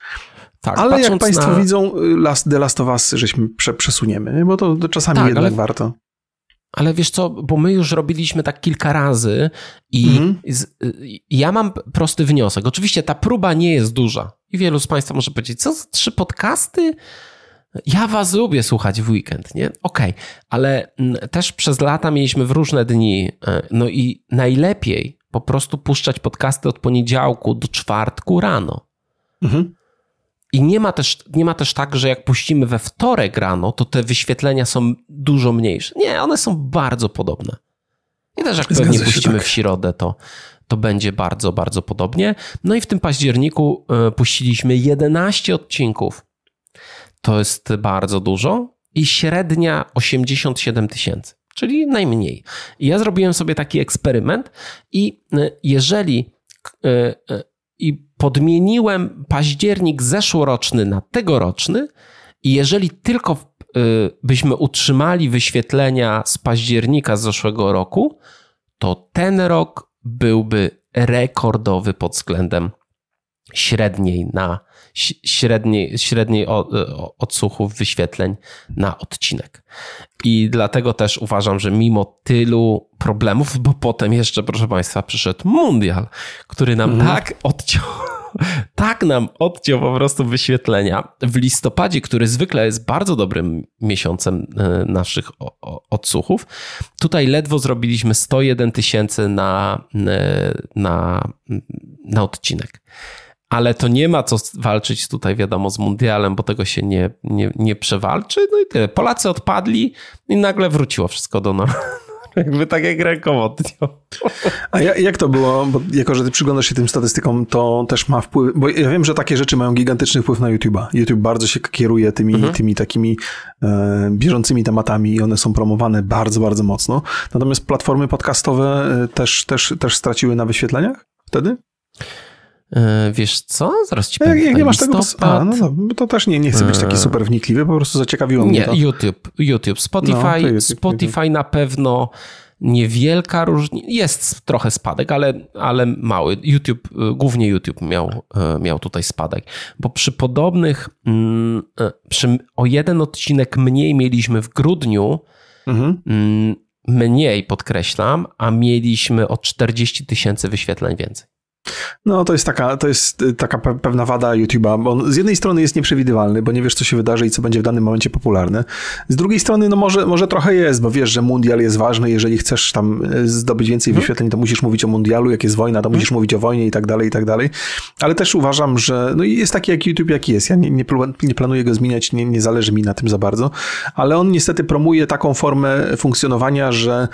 Tak, Ale jak Państwo na... widzą, y, Last, The Last of Us żeśmy prze, przesuniemy, bo to, to czasami tak, jednak ale... warto. Ale wiesz co, bo my już robiliśmy tak kilka razy i mhm. z, ja mam prosty wniosek. Oczywiście ta próba nie jest duża i wielu z Państwa może powiedzieć, co za trzy podcasty? Ja was lubię słuchać w weekend, nie? Okej, okay. ale też przez lata mieliśmy w różne dni, e, no i najlepiej po prostu puszczać podcasty od poniedziałku do czwartku rano. Mhm. I nie ma, też, nie ma też tak, że jak puścimy we wtorek rano, to te wyświetlenia są dużo mniejsze. Nie, one są bardzo podobne. I też jak Zgadza pewnie puścimy tak. w środę, to, to będzie bardzo, bardzo podobnie. No i w tym październiku y, puściliśmy 11 odcinków. To jest bardzo dużo i średnia 87 tysięcy, czyli najmniej. I ja zrobiłem sobie taki eksperyment i y, jeżeli y, i podmieniłem październik zeszłoroczny na tegoroczny i jeżeli tylko y, byśmy utrzymali wyświetlenia z października zeszłego roku, to ten rok byłby rekordowy pod względem średniej na średniej, średniej odsłuchów wyświetleń na odcinek. I dlatego też uważam, że mimo tylu problemów, bo potem jeszcze, proszę Państwa, przyszedł mundial, który nam mhm. tak odciął [laughs] tak nam odciął po prostu wyświetlenia w listopadzie, który zwykle jest bardzo dobrym miesiącem e, naszych odsłuchów. Tutaj ledwo zrobiliśmy 101 tysięcy na, e, na, na odcinek ale to nie ma co walczyć tutaj, wiadomo, z mundialem, bo tego się nie, nie, nie przewalczy. No i tyle. Polacy odpadli i nagle wróciło wszystko do nas. [laughs] Jakby tak jak rękowo A jak to było? Bo jako, że ty przyglądasz się tym statystykom, to też ma wpływ, bo ja wiem, że takie rzeczy mają gigantyczny wpływ na YouTube'a. YouTube bardzo się kieruje tymi, mhm. tymi takimi e, bieżącymi tematami i one są promowane bardzo, bardzo mocno. Natomiast platformy podcastowe e, też, też, też straciły na wyświetleniach wtedy? E, wiesz co? Zaraz ci powiem. Jak nie masz tego... A, no, no, to też nie, nie chcę być taki e, super wnikliwy, po prostu zaciekawiło mnie Nie, to. YouTube. YouTube. Spotify, no, YouTube, Spotify YouTube. na pewno niewielka różnica. Jest trochę spadek, ale, ale mały. YouTube, e, głównie YouTube miał, miał tutaj spadek, bo przy podobnych, mm, przy o jeden odcinek mniej mieliśmy w grudniu, mhm. Mm, mniej podkreślam, a mieliśmy o 40 tysięcy wyświetleń więcej. No, to jest taka, to jest y, taka pewna wada YouTube'a, on z jednej strony jest nieprzewidywalny, bo nie wiesz, co się wydarzy i co będzie w danym momencie popularne. Z drugiej strony, no może, może trochę jest, bo wiesz, że mundial jest ważny, jeżeli chcesz tam y, zdobyć więcej hmm. wyświetleń, to musisz mówić o mundialu, jak jest wojna, to hmm. musisz mówić o wojnie i tak dalej, i tak dalej. Ale też uważam, że no jest taki jak YouTube, jaki jest. Ja nie, nie, nie planuję go zmieniać, nie, nie zależy mi na tym za bardzo, ale on niestety promuje taką formę funkcjonowania, że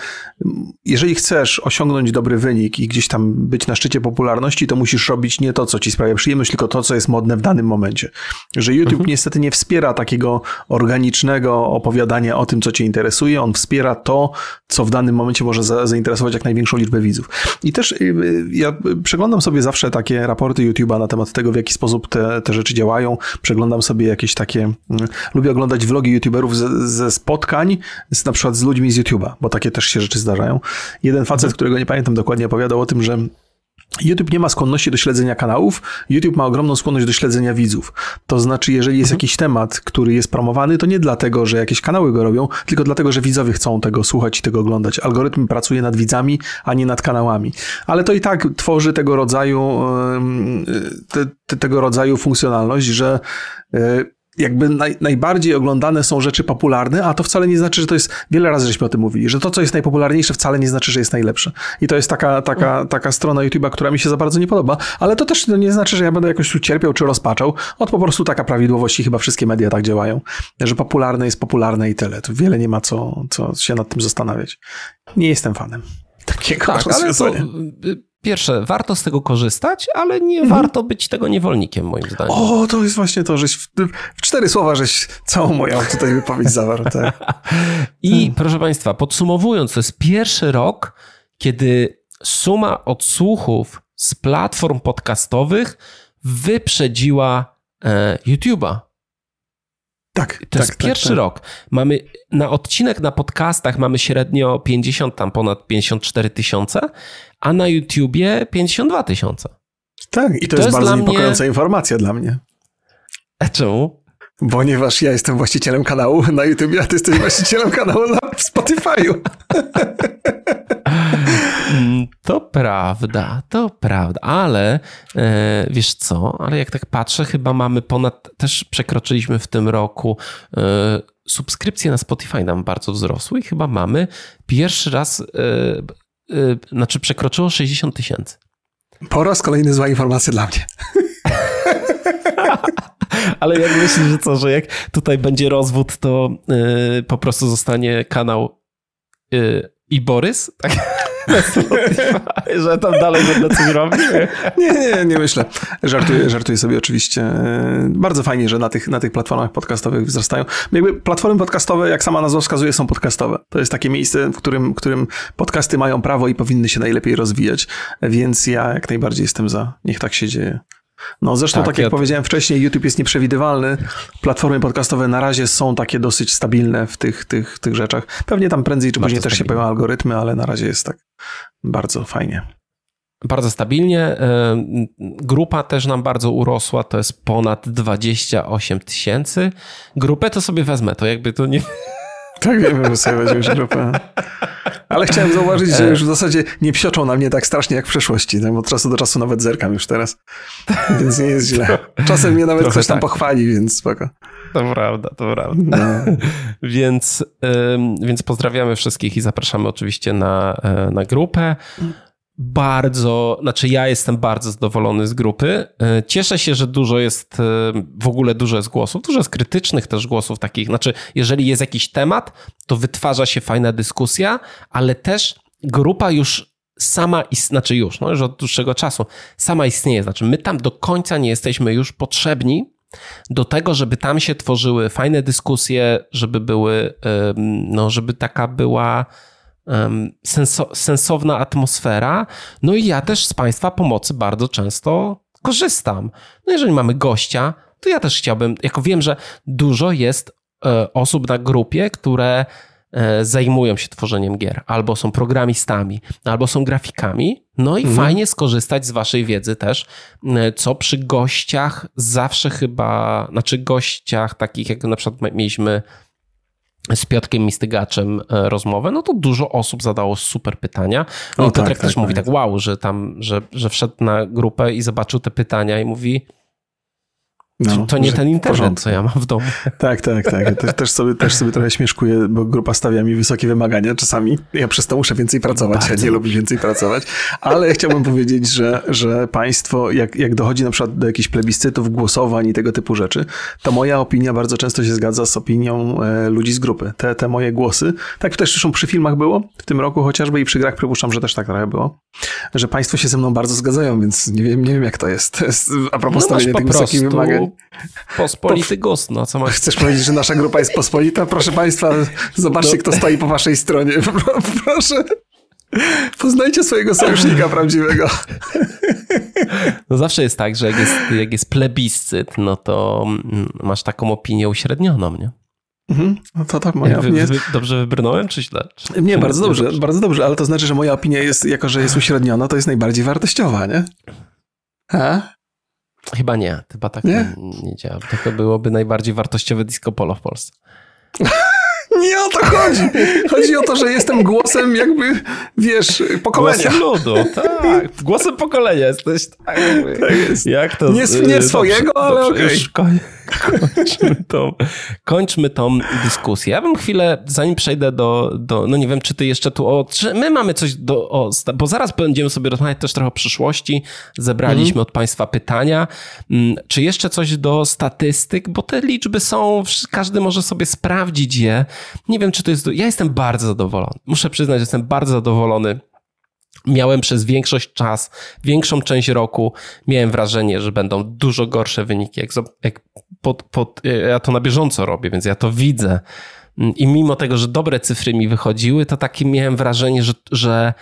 jeżeli chcesz osiągnąć dobry wynik i gdzieś tam być na szczycie popularności, to musisz robić nie to, co ci sprawia przyjemność, tylko to, co jest modne w danym momencie. Że YouTube mhm. niestety nie wspiera takiego organicznego opowiadania o tym, co cię interesuje. On wspiera to, co w danym momencie może za, zainteresować jak największą liczbę widzów. I też y, y, ja przeglądam sobie zawsze takie raporty YouTube'a na temat tego, w jaki sposób te, te rzeczy działają. Przeglądam sobie jakieś takie, mm, lubię oglądać vlogi YouTuberów ze, ze spotkań, z, na przykład z ludźmi z YouTube'a, bo takie też się rzeczy zdarzają. Jeden facet, mhm. którego nie pamiętam dokładnie, opowiadał o tym, że YouTube nie ma skłonności do śledzenia kanałów, YouTube ma ogromną skłonność do śledzenia widzów. To znaczy, jeżeli jest mhm. jakiś temat, który jest promowany, to nie dlatego, że jakieś kanały go robią, tylko dlatego, że widzowie chcą tego słuchać i tego oglądać. Algorytm pracuje nad widzami, a nie nad kanałami. Ale to i tak tworzy tego rodzaju, te, te, tego rodzaju funkcjonalność, że e, jakby naj, najbardziej oglądane są rzeczy popularne, a to wcale nie znaczy, że to jest, wiele razy żeśmy o tym mówili, że to, co jest najpopularniejsze wcale nie znaczy, że jest najlepsze. I to jest taka, taka, taka strona YouTube'a, która mi się za bardzo nie podoba, ale to też nie znaczy, że ja będę jakoś ucierpiał czy rozpaczał. Od po prostu taka prawidłowość i chyba wszystkie media tak działają, że popularne jest popularne i tyle. Tu wiele nie ma co, co się nad tym zastanawiać. Nie jestem fanem takiego tak, rozwiązania. Pierwsze, warto z tego korzystać, ale nie mhm. warto być tego niewolnikiem, moim zdaniem. O, to jest właśnie to, żeś w, w cztery słowa, żeś całą moją tutaj wypowiedź zawarł. Tak. [laughs] I hmm. proszę Państwa, podsumowując, to jest pierwszy rok, kiedy suma odsłuchów z platform podcastowych wyprzedziła e, YouTube'a. Tak, to tak, jest tak, pierwszy tak. rok. Mamy na odcinek na podcastach mamy średnio 50, tam ponad 54 tysiące, a na YouTubie 52 tysiące. Tak, i to, to jest, jest, bardzo niepokojąca mnie... informacja dla mnie. A czemu? Ponieważ ja jestem właścicielem kanału na YouTube, a ty jesteś właścicielem kanału na Spotify'u. Mm, to prawda, to prawda, ale e, wiesz co, ale jak tak patrzę, chyba mamy ponad, też przekroczyliśmy w tym roku e, subskrypcje na Spotify nam bardzo wzrosły i chyba mamy pierwszy raz, e, e znaczy przekroczyło 60 tysięcy. Po raz kolejny zła informacja dla mnie. [laughs] Ale jak myślisz, że co, że jak tutaj będzie rozwód, to yy, po prostu zostanie kanał yy, i Borys? Tak? [laughs] że tam dalej będę coś robić? Nie, nie, nie myślę. Żartuję, żartuję sobie oczywiście. Bardzo fajnie, że na tych, na tych platformach podcastowych wzrastają. Jakby platformy podcastowe, jak sama nazwa wskazuje, są podcastowe. To jest takie miejsce, w którym, w którym podcasty mają prawo i powinny się najlepiej rozwijać. Więc ja jak najbardziej jestem za. Niech tak się dzieje. No zresztą tak, tak jak ja... powiedziałem wcześniej, YouTube jest nieprzewidywalny. Platformy podcastowe na razie są takie dosyć stabilne w tych, tych, tych rzeczach. Pewnie tam prędzej czy później też się pojawią algorytmy, ale na razie jest tak bardzo fajnie. Bardzo stabilnie. Grupa też nam bardzo urosła, to jest ponad 28 tysięcy. Grupę to sobie wezmę, to jakby to nie... Tak, wiemy, że sobie weźmiesz grupę. [laughs] Ale chciałem zauważyć, że już w zasadzie nie psioczą na mnie tak strasznie jak w przeszłości. Tak? Od czasu do czasu nawet zerkam już teraz. Więc nie jest źle. Czasem mnie nawet ktoś tam tak. pochwali, więc spoko. To prawda, to prawda. No. [laughs] więc, więc pozdrawiamy wszystkich i zapraszamy oczywiście na, e, na grupę bardzo, znaczy ja jestem bardzo zadowolony z grupy. E, cieszę się, że dużo jest, e, w ogóle dużo jest głosów, dużo jest krytycznych też głosów takich, znaczy jeżeli jest jakiś temat, to wytwarza się fajna dyskusja, ale też grupa już sama, znaczy już, no już od dłuższego czasu, sama istnieje, znaczy my tam do końca nie jesteśmy już potrzebni do tego, żeby tam się tworzyły fajne dyskusje, żeby były, no żeby taka była senso, sensowna atmosfera. No i ja też z Państwa pomocy bardzo często korzystam. No jeżeli mamy gościa, to ja też chciałbym, jako wiem, że dużo jest e, osób na grupie, które e, zajmują się tworzeniem gier, albo są programistami, albo są grafikami. No i mhm. fajnie skorzystać z Waszej wiedzy też, co przy gościach zawsze chyba, znaczy gościach takich, jak na przykład mieliśmy z Piotkiem Mistygaczem e, rozmowę, no to dużo osób zadało super pytania. No i Piotrek tak, też tak, mówi tak, tak wow, że tam, że, że wszedł na grupę i zobaczył te pytania i mówi no, to nie ten internet, co ja mam w domu. [laughs] Tak, tak, tak. Też, też, sobie, też sobie trochę śmieszkuję, bo grupa stawia mi wysokie wymagania czasami. Ja przez to muszę więcej pracować, Bardzo. ja nie lubię więcej pracować, ale chciałbym powiedzieć, że, że państwo, jak, jak dochodzi na przykład do jakichś plebiscytów, głosowań i tego typu rzeczy, to moja opinia bardzo często się zgadza z opinią e, ludzi z grupy. Te, te moje głosy, tak też zresztą przy filmach było w tym roku chociażby i przy grach przypuszczam, że też tak trochę było, że państwo się ze mną bardzo zgadzają, więc nie wiem, nie wiem jak to jest. To jest a propos no stawiania tych wysokich wymagań. Pospolity gust, no co masz? Chcesz powiedzieć, że nasza grupa jest pospolita? Proszę Państwa, zobaczcie, no. kto stoi po Waszej stronie. [laughs] Proszę. Poznajcie swojego sojusznika prawdziwego. No zawsze jest tak, że jak jest, jak jest plebiscyt, no to mm, masz taką opinię uśrednioną, nie? Mhm. No to tak, moja opinia jest... Dobrze wybrnąłem, czy źle? Czy... Nie, bardzo dobrze, dobrze, bardzo dobrze, ale to znaczy, że moja opinia jest, jako że jest uśredniona, to jest najbardziej wartościowa, nie? A? Chyba nie, chyba tak nie, nie działa. To byłoby najbardziej wartościowe disco polo w Polsce. [laughs] Nie o to chodzi. Chodzi o to, że jestem głosem jakby, wiesz, pokolenia. Głosem ludu, [laughs] tak. Głosem pokolenia jesteś. Tak, tak jest. Jak to? Nie, nie swojego, dobrze, ale okej. Okay. Kończmy tą, kończmy tą dyskusję. Ja bym chwilę, zanim przejdę do, do no nie wiem, czy ty jeszcze tu, o, czy my mamy coś do, o, bo zaraz będziemy sobie rozmawiać też trochę o przyszłości. Zebraliśmy mm. od państwa pytania. Mm, czy jeszcze coś do statystyk, bo te liczby są, każdy może sobie sprawdzić je. Nie wiem, czy to jest, ja jestem bardzo zadowolony. Muszę przyznać, że jestem bardzo zadowolony Miałem przez większość czas, większą część roku, miałem wrażenie, że będą dużo gorsze wyniki. Jak, jak pod, pod, ja to na bieżąco robię, więc ja to widzę. I mimo tego, że dobre cyfry mi wychodziły, to takie miałem wrażenie, że, że,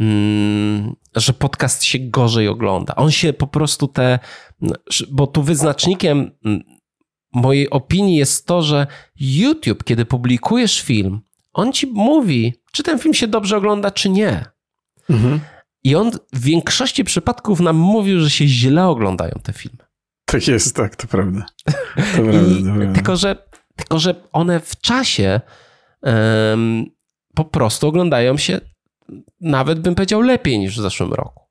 mm, że podcast się gorzej ogląda. On się po prostu te. Bo tu wyznacznikiem mm, mojej opinii jest to, że YouTube, kiedy publikujesz film, on ci mówi, czy ten film się dobrze ogląda, czy nie. Mhm. I on w większości przypadków nam mówił, że się źle oglądają te filmy. Tak jest, tak, to prawda. To [laughs] prawda, prawda. Tylko, że, tylko, że one w czasie um, po prostu oglądają się nawet bym powiedział lepiej niż w zeszłym roku.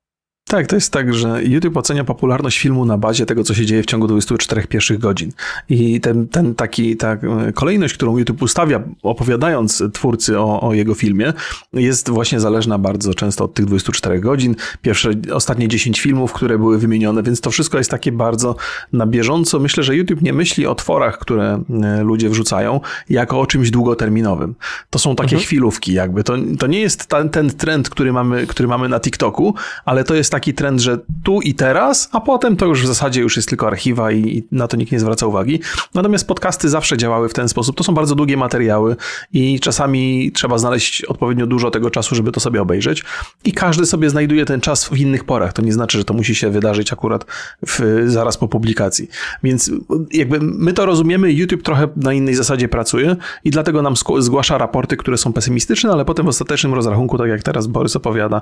Tak, to jest tak, że YouTube ocenia popularność filmu na bazie tego, co się dzieje w ciągu 24 pierwszych godzin. I ten, ten taki, ta kolejność, którą YouTube ustawia, opowiadając twórcy o, o jego filmie, jest właśnie zależna bardzo często od tych 24 godzin. Pierwsze, ostatnie 10 filmów, które były wymienione, więc to wszystko jest takie bardzo na bieżąco. Myślę, że YouTube nie myśli o tworach, które e, ludzie wrzucają, jako o czymś długoterminowym. To są takie mhm. chwilówki jakby. To, to nie jest ten, ten trend, który mamy, który mamy na TikToku, ale to jest taki trend, że tu i teraz, a potem to już w zasadzie już jest tylko archiwa i, i na to nikt nie zwraca uwagi. Natomiast podcasty zawsze działały w ten sposób. To są bardzo długie materiały i czasami trzeba znaleźć odpowiednio dużo tego czasu, żeby to sobie obejrzeć. I każdy sobie znajduje ten czas w innych porach. To nie znaczy, że to musi się wydarzyć akurat w, zaraz po publikacji. Więc jakby my to rozumiemy, YouTube trochę na innej zasadzie pracuje i dlatego nam zgłasza raporty, które są pesymistyczne, ale potem w ostatecznym rozrachunku, tak jak teraz Borys opowiada,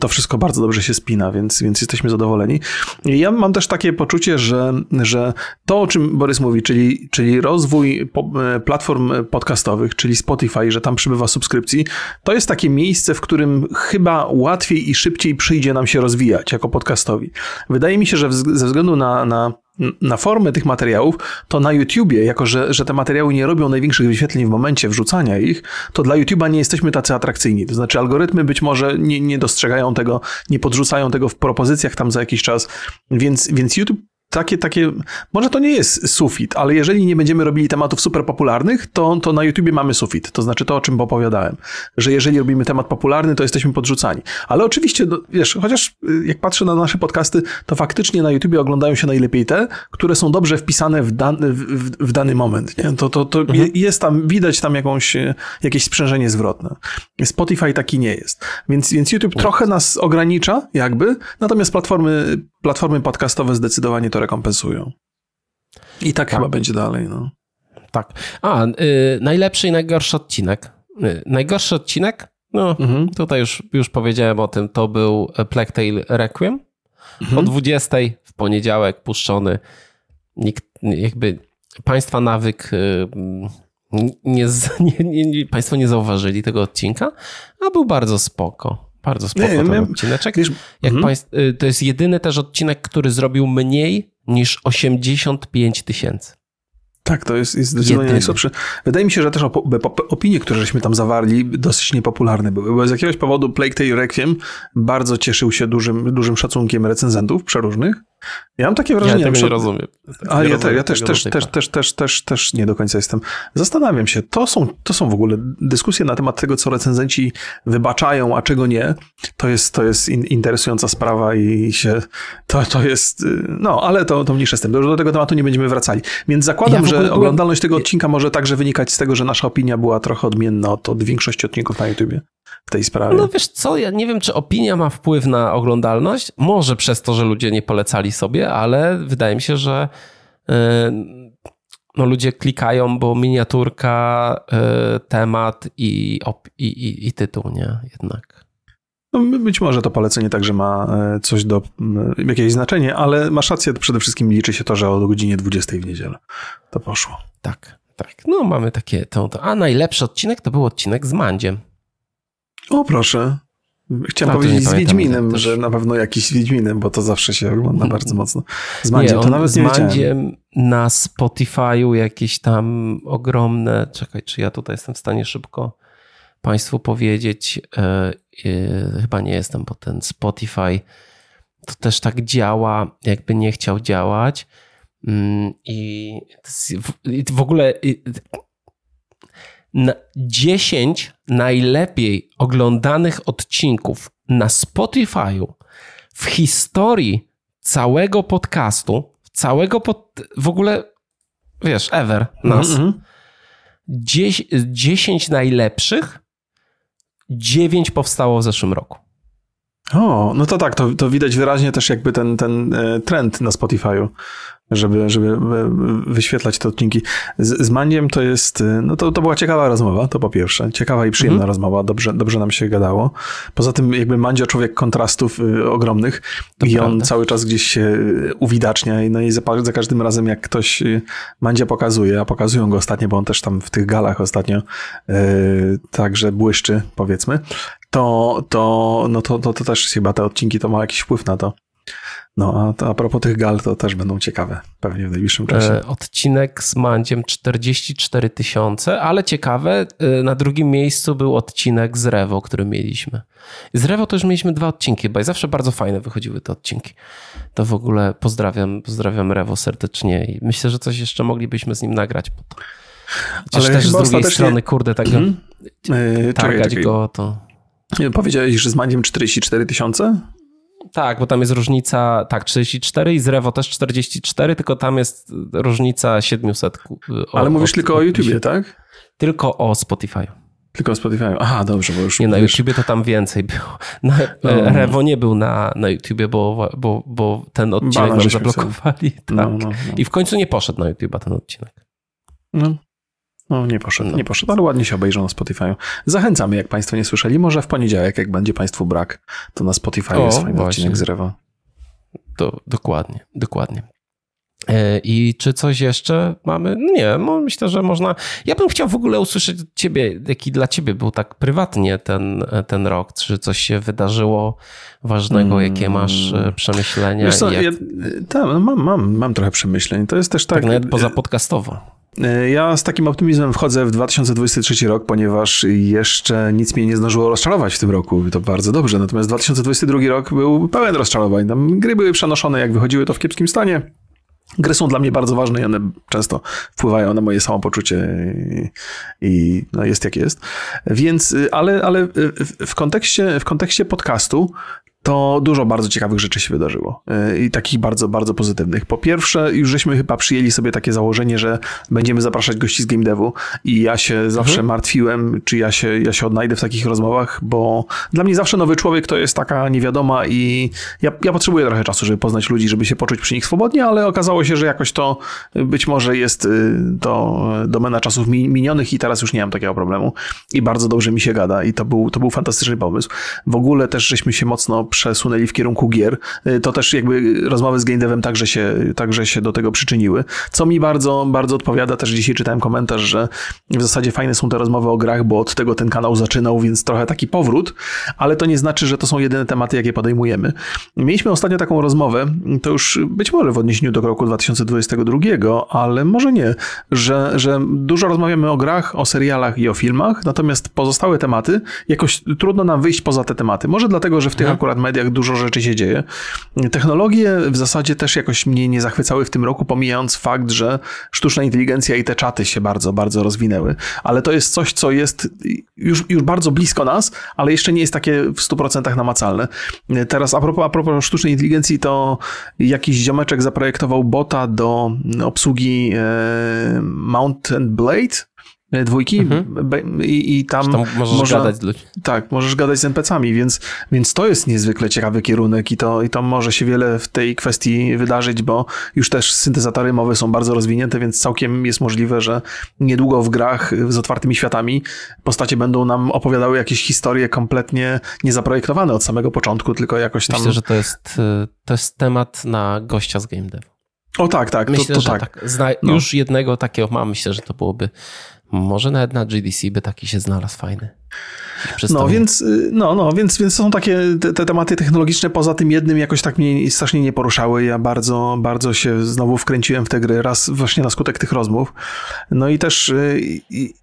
to wszystko bardzo dobrze się spina, więc, więc jesteśmy zadowoleni. I ja mam też takie poczucie, że, że to, o czym Borys mówi, czyli, czyli rozwój e, platform podcastowych, czyli Spotify, że tam przybywa subskrypcji, to jest takie miejsce, w którym chyba łatwiej i szybciej przyjdzie nam się rozwijać jako podcastowi. Wydaje mi się, że ze względu na, na na formę tych materiałów, to na YouTubie, jako że, że te materiały nie robią największych wyświetleń w momencie wrzucania ich, to dla YouTube'a nie jesteśmy tacy atrakcyjni. To znaczy algorytmy być może nie, nie dostrzegają tego, nie podrzucają tego w propozycjach tam za jakiś czas, więc, więc YouTube takie, takie, może to nie jest sufit, ale jeżeli nie będziemy robili tematów super popularnych, to, to na YouTubie mamy sufit. To znaczy to, o czym opowiadałem, że jeżeli robimy temat popularny, to jesteśmy podrzucani. Ale oczywiście, no, wiesz, chociaż y, jak patrzę na nasze podcasty, to faktycznie na YouTubie oglądają się najlepiej te, które są dobrze wpisane w, dany, w, w dany moment. Nie? To, to, to mhm. jest tam, widać tam jakąś, y, jakieś sprzężenie zwrotne. Spotify taki nie jest. Więc, więc YouTube trochę nas ogranicza, jakby, natomiast platformy, platformy podcastowe zdecydowanie to rekompensują. I tak, tak. chyba będzie dalej. No. Tak. A, y, najlepszy i najgorszy odcinek. Y, najgorszy odcinek, no mhm. tutaj już, już powiedziałem o tym, to był Plague Tale Requiem. Mhm. O 20 w poniedziałek puszczony. Nikt, jakby państwa nawyk y, [laughs] nie, nie, nie, państwo nie zauważyli tego odcinka, a był bardzo spoko. Bardzo spoko nie, ten odcineczek. Wiesz, Jak mhm. państw, y, to jest jedyny też odcinek, który zrobił mniej niż 85 tysięcy. Tak, to jest, jest zdecydowanie najsłabszy. Wydaje mi się, że też op opinie, które żeśmy tam zawarli, dosyć niepopularne były, bo z jakiegoś powodu Plague Tale Requiem bardzo cieszył się dużym, dużym szacunkiem recenzentów przeróżnych. Ja mam takie wrażenie... Ja tego nie rozumiem. Ale ja, te, ja też, też, też, też, też, też, też nie do końca jestem. Zastanawiam się, to są, to są w ogóle dyskusje na temat tego, co recenzenci wybaczają, a czego nie. To jest, to jest in, interesująca sprawa i się, to, to jest, no, ale to, to mniejsze z tym. Do tego tematu nie będziemy wracali. Więc zakładam, ja że byłem... oglądalność tego odcinka może także wynikać z tego, że nasza opinia była trochę odmienna od, od większości odcinków na YouTubie w tej sprawie. No wiesz co, ja nie wiem, czy opinia ma wpływ na oglądalność. Może przez to, że ludzie nie polecali sobie, ale wydaje mi się, że yy, no ludzie klikają, bo miniaturka, y, temat i, i, i, i tytuł, nie? Jednak. No, być może to polecenie także ma e, coś do, jakieś znaczenie, ale masz rację, przede wszystkim liczy się to, że o godzinie 20 w niedzielę to poszło. Tak, tak. No mamy takie, to, to. a najlepszy odcinek to był odcinek z Mandziem. O proszę. Chciałem powiedzieć z Wiedźminem, że na pewno jakiś z Wiedźminem, bo to zawsze się ogląda bardzo mocno. Z Mandziem nie, to nawet z nie Mandziem na Spotify'u jakieś tam ogromne, czekaj, czy ja tutaj jestem w stanie szybko Państwu powiedzieć, e, chyba nie jestem, bo ten Spotify to też tak działa, jakby nie chciał działać. Mm, I w ogóle 10 najlepiej oglądanych odcinków na Spotify'u w historii całego podcastu, całego pod, w ogóle, wiesz, ever nas. Mm -hmm. 10, 10 najlepszych 9 powstało w zeszłym roku. O, no to tak, to, to widać wyraźnie też jakby ten, ten e, trend na Spotify'u żeby, żeby wyświetlać te odcinki. Z, z Mandiem to jest, no to, to była ciekawa rozmowa, to po pierwsze. Ciekawa i przyjemna mhm. rozmowa, dobrze, dobrze nam się gadało. Poza tym jakby Mandzio człowiek kontrastów y, ogromnych to i prawda. on cały czas gdzieś się uwidacznia no i za, za każdym razem jak ktoś Mandzia pokazuje, a pokazują go ostatnio, bo on też tam w tych galach ostatnio także błyszczy, powiedzmy, to, to, no to, to, to też chyba te odcinki to ma jakiś wpływ na to. No, a, a propos tych gal, to też będą ciekawe pewnie w najbliższym czasie. E, odcinek z Mandziem 44 tysiące, ale ciekawe, e, na drugim miejscu był odcinek z Rewo, który mieliśmy. Z Rewo to już mieliśmy dwa odcinki, bo i zawsze bardzo fajne wychodziły te odcinki. To w ogóle pozdrawiam, pozdrawiam Rewo serdecznie i myślę, że coś jeszcze moglibyśmy z nim nagrać. Chociaż ale też z drugiej ostatecznie... strony, kurde, tak mm -hmm. targać go, to... Powiedziałeś, że z Mandziem 44 tysiące? Tak, bo tam jest różnica, tak, 34 i z Revo też 44, tylko tam jest różnica 700. O, Ale mówisz o, tylko o YouTubie, tak? Tylko o Spotify. Tylko o Spotify. Aha, dobrze, bo już... Nie, na YouTubie to tam więcej było. [laughs] Na, no. Revo nie był na, na YouTubie, bo, bo, bo ten odcinek nam zablokowali. Tak. No, no, no, I w końcu nie poszedł na YouTube'a ten odcinek. No, no nie poszedł, no. nie poszedł, ale ładnie się obejrzał na Spotify. Zachęcamy, jak Państwo nie słyszeli, może w poniedziałek, jak będzie Państwu brak, to na Spotify o, jest fajny właśnie. odcinek z Rewa. To dokładnie, dokładnie. E, I czy coś jeszcze mamy? Nie, myślę, że można. Ja bym chciał w ogóle usłyszeć od ciebie, jaki dla ciebie był tak prywatnie ten, ten rok. Czy coś się wydarzyło ważnego, jakie masz e, przemyślenia? Wiesz co, jak... ja, tam, no mam, mam, mam trochę przemyśleń. To jest też tak. Tak nawet poza podcastowo. E, ja z takim optymizmem wchodzę w 2023 rok, ponieważ jeszcze nic mnie nie zdążyło rozczarować w tym roku. To bardzo dobrze. Natomiast 2022 rok był pełen rozczarowań. Tam gry były przenoszone, jak wychodziły, to w kiepskim stanie. Gry są dla mnie bardzo ważne i one często wpływają na moje samopoczucie i, i no jest jak jest. Więc, ale, ale w kontekście, w kontekście podcastu to dużo bardzo ciekawych rzeczy się wydarzyło e, i takich bardzo, bardzo pozytywnych. Po pierwsze, już żeśmy chyba przyjęli sobie takie założenie, że będziemy zapraszać gości z game devu i ja się zawsze mhm. martwiłem, czy ja się, ja się odnajdę w takich rozmowach, bo dla mnie zawsze nowy człowiek to jest taka niewiadoma i ja, ja potrzebuję trochę czasu, żeby poznać ludzi, żeby się poczuć przy nich swobodnie, ale okazało się, że jakoś to być może jest y, to domena czasów minionych i teraz już nie mam takiego problemu i bardzo dobrze mi się gada i to był, to był fantastyczny pomysł. W ogóle też żeśmy się mocno przesunęli w kierunku gier, y, to też jakby rozmowy z game devem także się, także się do tego przyczyniły. Co mi bardzo, bardzo odpowiada, też dzisiaj czytałem komentarz, że w zasadzie fajne są te rozmowy o grach, bo od tego ten kanał zaczynał, więc trochę taki powrót, ale to nie znaczy, że to są jedyne tematy, jakie podejmujemy. Mieliśmy ostatnio taką rozmowę, to już być może w odniesieniu do roku 2022, ale może nie, że, że dużo rozmawiamy o grach, o serialach i o filmach, natomiast pozostałe tematy, jakoś trudno nam wyjść poza te tematy. Może dlatego, że w tych mhm. akurat mediach dużo rzeczy się dzieje. Technologie w zasadzie też jakoś mnie nie zachwycały w tym roku, pomijając fakt, że sztuczna inteligencja i te czaty się bardzo, bardzo rozwinęły. Ale to jest coś, co jest już, już bardzo blisko nas, ale jeszcze nie jest takie w 100% namacalne. Teraz a propos, a propos sztucznej inteligencji, to jakiś ziomeczek zaprojektował bota do obsługi e, Mountain Blade, E, dwójki mhm. i, i tam, tam możesz można, gadać z ludźmi. Tak, możesz gadać z NPC-ami, więc, więc to jest niezwykle ciekawy kierunek i to, i to może się wiele w tej kwestii wydarzyć, bo już też syntezatory mowy są bardzo rozwinięte, więc całkiem jest możliwe, że niedługo w grach z otwartymi światami postacie będą nam opowiadały jakieś historie kompletnie niezaprojektowane od samego początku, tylko jakoś tam... Myślę, że to jest, y, to jest temat na gościa z Game Dev. O tak, tak. Myślę, to, to że tak. tak. Zna, no. Już jednego takiego mam, myślę, że to byłoby może nawet na GDC by taki się znalazł fajny. No więc, y, no, no, więc, więc są takie te, te, tematy technologiczne poza tym jednym jakoś tak mnie strasznie nie poruszały. Ja bardzo, bardzo się znowu wkręciłem w te gry, raz właśnie na skutek tych rozmów. No i też y, i,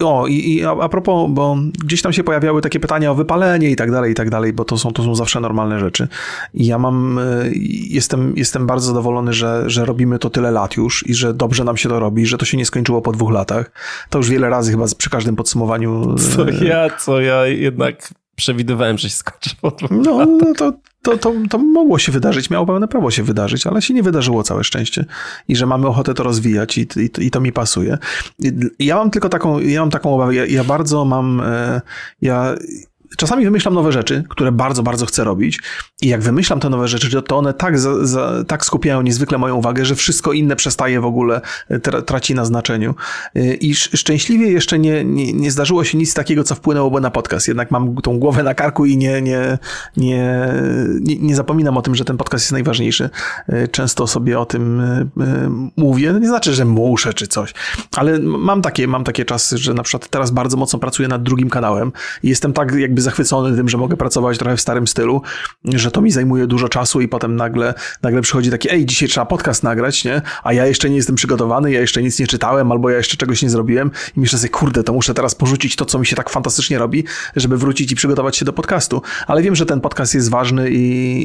o, i, i a, propos, bo gdzieś tam się pojawiały takie pytania o wypalenie i tak dalej, i tak dalej, bo to są, to są zawsze normalne rzeczy. I ja mam, y, jestem, jestem bardzo zadowolony, że, że robimy to tyle lat już i że dobrze nam się to robi, że to się nie skończyło po dwóch latach. To już wiele razy chyba przy każdym podsumowaniu. Co y, ja, co ja jednak przewidywałem, że się skończy no. No to, to, to, to mogło się wydarzyć, miało pełne prawo się wydarzyć, ale się nie wydarzyło całe szczęście i że mamy ochotę to rozwijać i, i, i to mi pasuje. Ja mam tylko taką, ja mam taką obawę, ja, ja bardzo mam, e, ja czasami wymyślam nowe rzeczy, które bardzo, bardzo chcę robić i jak wymyślam te nowe rzeczy, to one tak, za, za, tak skupiają niezwykle moją uwagę, że wszystko inne przestaje w ogóle, e, tra, traci na znaczeniu. E, I szczęśliwie jeszcze nie, nie, nie, zdarzyło się nic takiego, co wpłynęłoby na podcast. Jednak mam tą głowę na karku i nie, nie, nie, nie, nie zapominam o tym, że ten podcast jest najważniejszy. E, często sobie o tym mówię. No nie znaczy, że muszę czy coś, ale mam takie, mam takie czasy, że na przykład teraz bardzo mocno pracuję nad drugim kanałem i jestem tak jakby zachwycony tym, że mogę pracować trochę w starym stylu, że to mi zajmuje dużo czasu i potem nagle, nagle przychodzi taki, ej, dzisiaj trzeba podcast nagrać, nie? A ja jeszcze nie jestem przygotowany, ja jeszcze nic nie czytałem, albo ja jeszcze czegoś nie zrobiłem i myślę sobie, kurde, to muszę teraz porzucić to, co mi się tak fantastycznie robi, żeby wrócić i przygotować się do podcastu. Ale wiem, że ten podcast jest ważny i,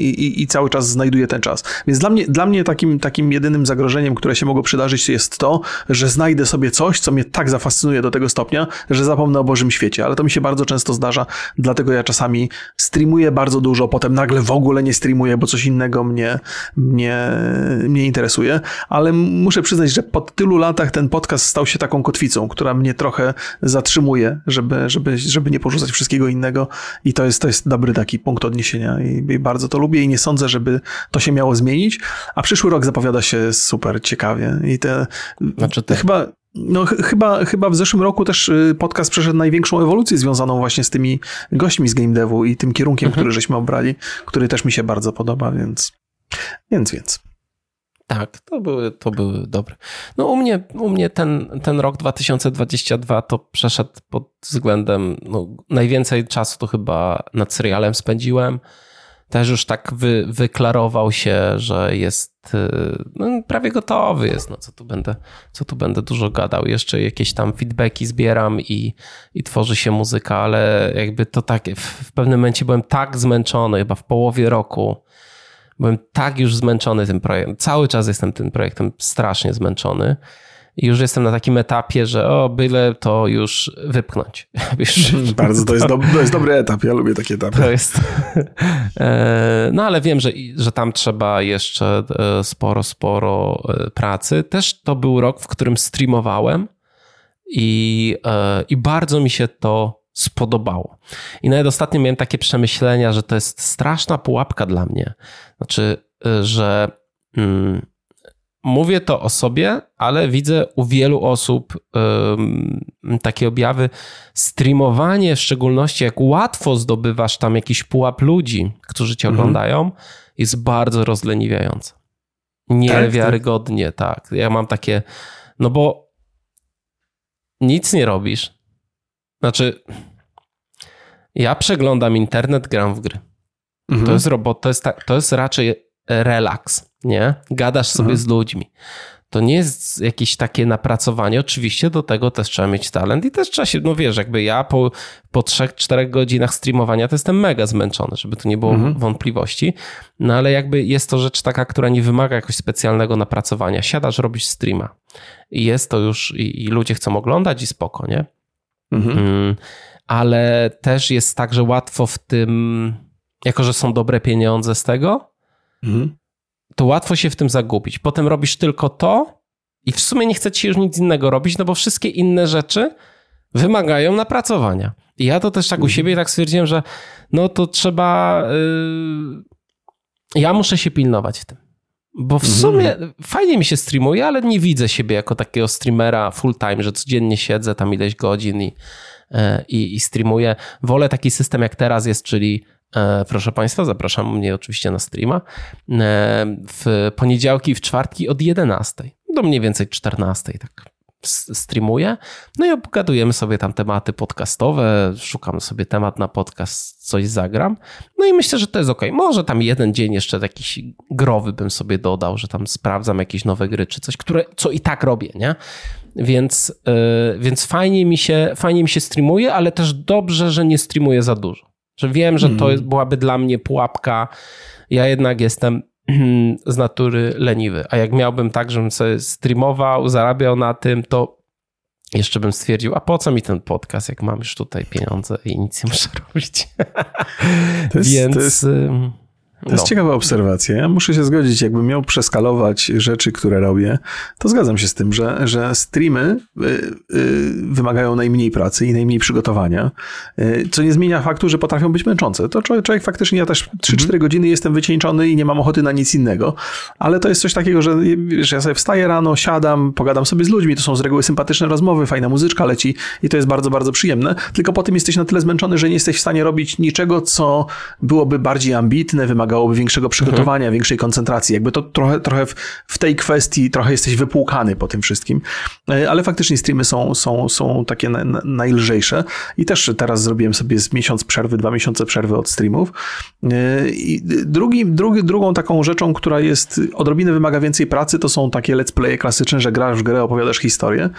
i, i cały czas znajduje ten czas. Więc dla mnie, dla mnie takim, takim jedynym zagrożeniem, które się mogło przydarzyć, jest to, że znajdę sobie coś, co mnie tak zafascynuje do tego stopnia, że zapomnę o Bożym świecie. Ale to mi się bardzo często zdarza, dlatego ja czasami streamuję bardzo dużo, potem nagle w ogóle nie streamuję, bo coś innego mnie, mnie, mnie interesuje, ale muszę przyznać, że po tylu latach ten podcast stał się taką kotwicą, która mnie trochę zatrzymuje, żeby, żeby, żeby nie porzucać wszystkiego innego. I to jest, to jest dobry taki punkt odniesienia i, i bardzo to lubię i nie sądzę, żeby to się miało zmienić, a przyszły rok zapowiada się super ciekawie i te, znaczy te... chyba no, ch chyba, chyba w zeszłym roku też y, podcast przeszedł największą ewolucję związaną właśnie z tymi gośćmi z game devu i tym kierunkiem, mhm. który żeśmy obrali, który też mi się bardzo podoba, więc więc, więc. Tak, to były, to były dobre. No u mnie, u mnie ten, ten rok 2022 to przeszedł pod względem, no, najwięcej czasu to chyba nad serialem spędziłem też już tak wy, wyklarował się, że jest y, no, prawie gotowy jest, no co tu będę, co tu będę dużo gadał. Jeszcze jakieś tam feedbacki zbieram i, i tworzy się muzyka, ale jakby to tak, w, w pewnym momencie byłem tak zmęczony, chyba w połowie roku, byłem tak już zmęczony tym projektem. Cały czas jestem tym projektem strasznie zmęczony już jestem na takim etapie, że o, byle to już wypchnąć. [laughs] Bardzo, to jest, do, to jest dobry etap, ja lubię takie etapy. To jest. [laughs] E, no ale wiem, że, że tam trzeba jeszcze e, sporo, sporo e, pracy. Też to był rok, w którym streamowałem i, i bardzo mi się to spodobało. I nawet ostatnio miałem takie przemyślenia, że to jest straszna pułapka dla mnie. Znaczy, że. Mm, Mówię to o sobie, ale widzę u wielu osób um, takie objawy. Streamowanie, w szczególności jak łatwo zdobywasz tam jakiś pułap ludzi, którzy cię mhm. oglądają, jest bardzo rozleniwiające. Niewiarygodnie, tak, tak. Ja mam takie, no bo nic nie robisz. Znaczy, ja przeglądam internet, gram w gry. Mhm. To jest robot, to jest, to jest raczej relaks, nie? Gadasz sobie mhm. z ludźmi. To nie jest jakieś takie napracowanie. Oczywiście do tego też trzeba mieć talent i też trzeba się, no wiesz, jakby ja po, po 3-4 godzinach streamowania to jestem mega zmęczony, żeby tu nie było mhm. wątpliwości. No ale jakby jest to rzecz taka, która nie wymaga jakoś specjalnego napracowania. Siadasz, robisz streama i jest to już, i, i ludzie chcą oglądać i spoko, nie? Mhm. Mm, ale też jest tak, że łatwo w tym, jako że są dobre pieniądze z tego, mhm. To łatwo się w tym zagubić. Potem robisz tylko to I w sumie nie chce ci już nic innego robić, no bo wszystkie inne rzeczy wymagają napracowania. I ja to też tak u mhm. siebie tak stwierdziłem, że no to trzeba. Yy... Ja muszę się pilnować w tym. Bo w sumie mm. fajnie mi się streamuje, ale nie widzę siebie jako takiego streamera full time, że codziennie siedzę tam ileś godzin i, e, i, i streamuję. Wolę taki system jak teraz jest, czyli proszę Państwa, zapraszam mnie oczywiście na streama e, w poniedziałki i w czwartki od 11 do mniej więcej 14, tak streamuję. No i obgadujemy sobie tam tematy podcastowe, szukam sobie temat na podcast, coś zagram. No i myślę, że to jest ok. Może tam jeden dzień jeszcze jakiś growy bym sobie dodał, że tam sprawdzam jakieś nowe gry czy coś, które, co i tak robię, nie? Więc, yy, więc fajnie, mi się, fajnie mi się streamuje, ale też dobrze, że nie streamuję za dużo. Że wiem, że to jest, byłaby dla mnie pułapka. Ja jednak jestem [clears throat] z natury leniwy. A jak miałbym tak, żebym sobie streamował, zarabiał na tym, to jeszcze bym stwierdził, a po co mi ten podcast, jak mam już tutaj pieniądze i nic nie muszę [laughs] robić. To jest, Więc... To jest... To jest no. ciekawa obserwacja. Ja muszę się zgodzić, jakbym miał przeskalować rzeczy, które robię, to zgadzam się z tym, że, że streamy y, y, wymagają najmniej pracy i najmniej przygotowania, y, co nie zmienia faktu, że potrafią być męczące. To człowiek, człowiek faktycznie, ja też 3-4 mhm. godziny jestem wycieńczony i nie mam ochoty na nic innego, ale to jest coś takiego, że, że ja sobie wstaję rano, siadam, pogadam sobie z ludźmi, to są z reguły sympatyczne rozmowy, fajna muzyczka leci i to jest bardzo, bardzo przyjemne, tylko potem jesteś na tyle zmęczony, że nie jesteś w stanie robić niczego, co byłoby bardziej ambitne, wymagałoby wymagałoby większego przygotowania, mhm. większej koncentracji. Jakby to trochę, trochę w, w, tej kwestii trochę jesteś wypłukany po tym wszystkim. E, ale faktycznie streamy są, są, są takie na, na, najlżejsze i też teraz zrobiłem sobie z miesiąc przerwy, dwa miesiące przerwy od streamów. E, I drugi, drugi, drugą taką rzeczą, która jest odrobinę wymaga więcej pracy, to są takie let's playe klasyczne, że grasz w grę, opowiadasz historię,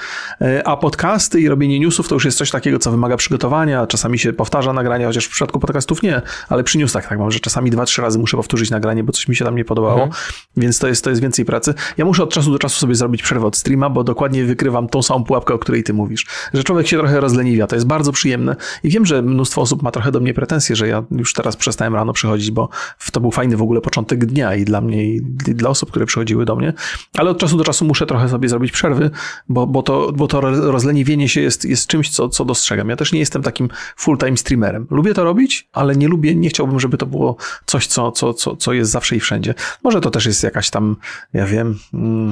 e, a podcasty i robienie newsów to już jest coś takiego, co wymaga przygotowania, czasami się powtarza nagrania, chociaż w przypadku podcastów nie, ale przy newsach tak mam, że czasami dwa, trzy razy muszę powtórzyć nagranie, bo coś mi się tam nie podobało, mhm. więc to jest, to jest więcej pracy. Ja muszę od czasu do czasu sobie zrobić przerwę od streama, bo dokładnie wykrywam tą samą pułapkę, o której ty mówisz, że człowiek się trochę rozleniwia, to jest bardzo przyjemne i wiem, że mnóstwo osób ma trochę do mnie pretensje, że ja już teraz przestałem rano przychodzić, bo to był fajny w ogóle początek dnia i dla mnie, i dla osób, które przychodziły do mnie, ale od czasu do czasu muszę trochę sobie zrobić przerwy, bo, bo, to, bo to rozleniwienie się jest, jest czymś, co, co dostrzegam. Ja też nie jestem takim full-time streamerem. Lubię to robić, ale nie lubię, nie chciałbym, żeby to było coś, co, co, co, co jest zawsze i wszędzie. Może to też jest jakaś tam, ja wiem, mm,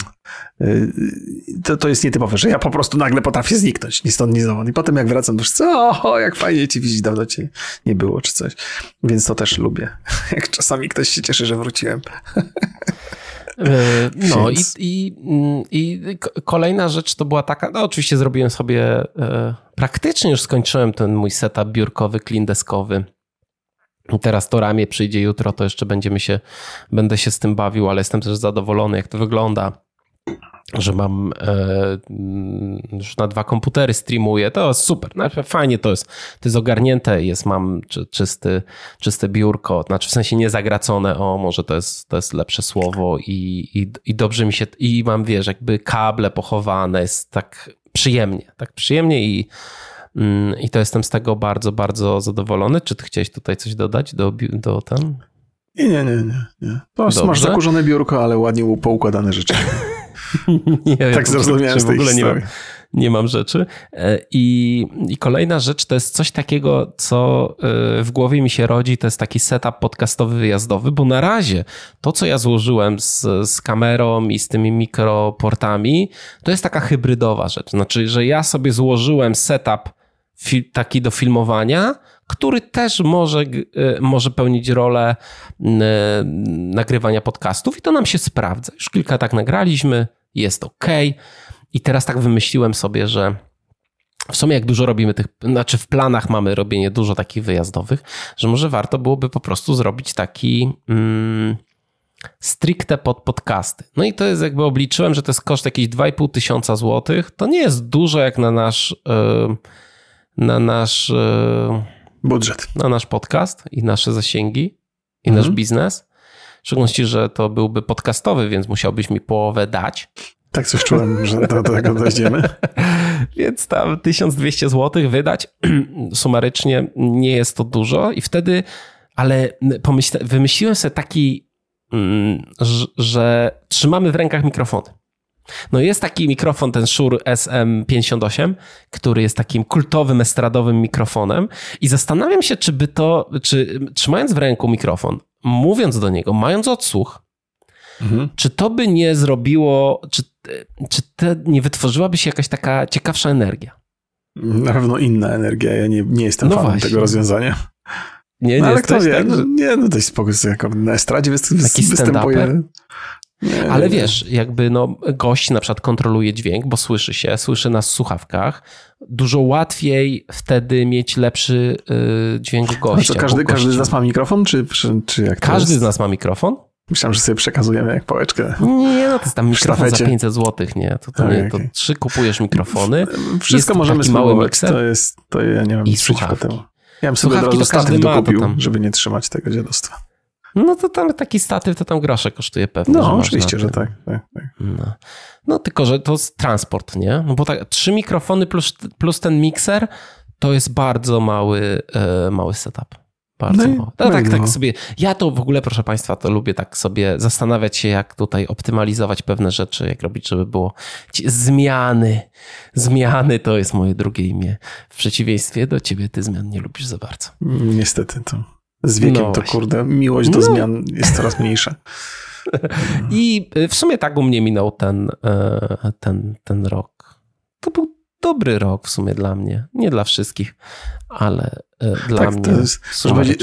y, to, to jest nietypowe, że ja po prostu nagle potrafię zniknąć, ni stąd, ni zowąd. I potem jak wracam, to już co, o, jak fajnie ci widzieć, dawno cię nie było, czy coś. Więc to też lubię. [laughs] Jak czasami ktoś się cieszy, że wróciłem. [laughs] E, no i, i, mm, i kolejna rzecz to była taka, no oczywiście zrobiłem sobie, e, praktycznie już skończyłem ten mój setup biurkowy, klindeskowy Teraz to ramię przyjdzie jutro, to jeszcze będziemy się, będę się z tym bawił, ale jestem też zadowolony, jak to wygląda. Że mam e, już na dwa komputery streamuję, to super. No, fajnie to jest. To jest ogarnięte, jest, mam czy, czysty, czyste biurko, znaczy w sensie nie zagracone, o może to jest, to jest lepsze słowo i, i, i dobrze mi się, i mam wiesz, jakby kable pochowane, jest tak przyjemnie, tak przyjemnie i Mm, I to jestem z tego bardzo, bardzo zadowolony. Czy ty chciałeś tutaj coś dodać do, do ten? Nie, nie, nie, nie. masz zakurzone biurko, ale ładnie poukładane rzeczy. [laughs] nie, tak zrozumiałem z tej w ogóle nie mam, nie mam rzeczy. E, I, I kolejna rzecz to jest coś takiego, co e, w głowie mi się rodzi, to jest taki setup podcastowy wyjazdowy, bo na razie to, co ja złożyłem z, z kamerą i z tymi mikroportami, to jest taka hybrydowa rzecz. Znaczy, że ja sobie złożyłem setup taki do filmowania, który też może, e, może pełnić rolę nagrywania podcastów i to nam się sprawdza. Już kilka tak nagraliśmy, jest ok. I teraz tak wymyśliłem sobie, że w sumie jak dużo robimy tych, znaczy w planach mamy robienie dużo takich wyjazdowych, że może warto byłoby po prostu zrobić taki mm, stricte pod podcasty. No i to jest jakby obliczyłem, że to jest koszt jakieś 2,5 tysiąca złotych. To nie jest dużo jak na nasz yy, na nasz yy, budżet, na nasz podcast i nasze zasięgi i mhm. nasz biznes. W szczególności, że to byłby podcastowy, więc musiałbyś mi połowę dać. Tak coś czułem, że do, tego dojdziemy. [laughs] Więc tam 1200 zł wydać [clears throat] sumarycznie nie jest to dużo i wtedy, ale pomyśle, wymyśliłem sobie taki, mm, że trzymamy w rękach mikrofony. No jest taki mikrofon, ten Shure SM58, który jest takim kultowym, estradowym mikrofonem i zastanawiam się, czy by to, czy trzymając w ręku mikrofon, mówiąc do niego, mając odsłuch, mhm. czy to by nie zrobiło, czy, czy te, nie wytworzyłaby się jakaś taka ciekawsza energia? Na pewno inna energia, ja nie, nie jestem no fanem właśnie. tego rozwiązania. Nie, nie no, ale kto wie, tak, że... nie, no dość spokój, jako na estradzie występuje. Nie, Ale wiesz, jakby no, gość na przykład kontroluje dźwięk, bo słyszy się, słyszy nas w słuchawkach. Dużo łatwiej wtedy mieć lepszy y, dźwięk gościa. No każdy, każdy z nas ma mikrofon, czy, czy, czy jak Każdy z nas ma mikrofon? Myślałem, że sobie przekazujemy jak pałeczkę. Nie, no to jest tam mikrofon za 500 zł, nie? To, to, nie, to trzy kupujesz mikrofony. Wszystko możemy spróbować. To jest, to ja nie mam nic przeciwko temu. Ja bym sobie od razu statyw dokupił, żeby nie trzymać tego dziadostwa. No to tam taki statyw to tam grosze kosztuje pewnie. No, oczywiście, że tak. tak, tak. No. no. tylko, że to jest transport, nie? No bo tak, trzy mikrofony plus, plus ten mikser to jest bardzo mały, e, mały setup. Bardzo no mały. No, tak, tak sobie. Ja to w ogóle, proszę Państwa, to lubię tak sobie zastanawiać się, jak tutaj optymalizować pewne rzeczy, jak robić, żeby było zmiany. Zmiany to jest moje drugie imię. W przeciwieństwie do ciebie, ty zmian nie lubisz za bardzo. Niestety to. Z wiekiem no to kurde, miłość do no. zmian jest coraz mniejsza. [laughs] I w sumie tak u mnie minął ten, e, ten, ten rok. To był dobry rok w sumie dla mnie. Nie dla wszystkich, ale e, dla tak, mnie. Jest,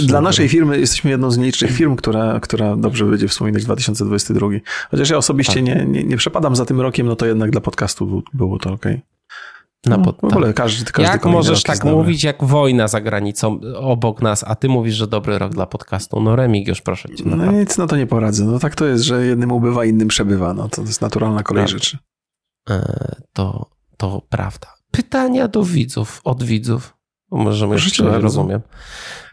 dla naszej firmy jesteśmy jedną z nielicznych firm, która, która dobrze będzie wspominać 2022. Chociaż ja osobiście tak. nie, nie, nie przepadam za tym rokiem, no to jednak dla podcastu było to ok. No, no, w ogóle każdy, każdy Jak możesz tak mówić, jak wojna za granicą obok nas, a ty mówisz, że dobry rok dla podcastu? No Remigiusz, proszę cię. No nic, no to nie poradzę. No tak to jest, że jednym ubywa, innym przebywa. No to jest naturalna kolej prawda. rzeczy. E, to, to prawda. Pytania do widzów, od widzów. Możemy jeszcze, rozumiem.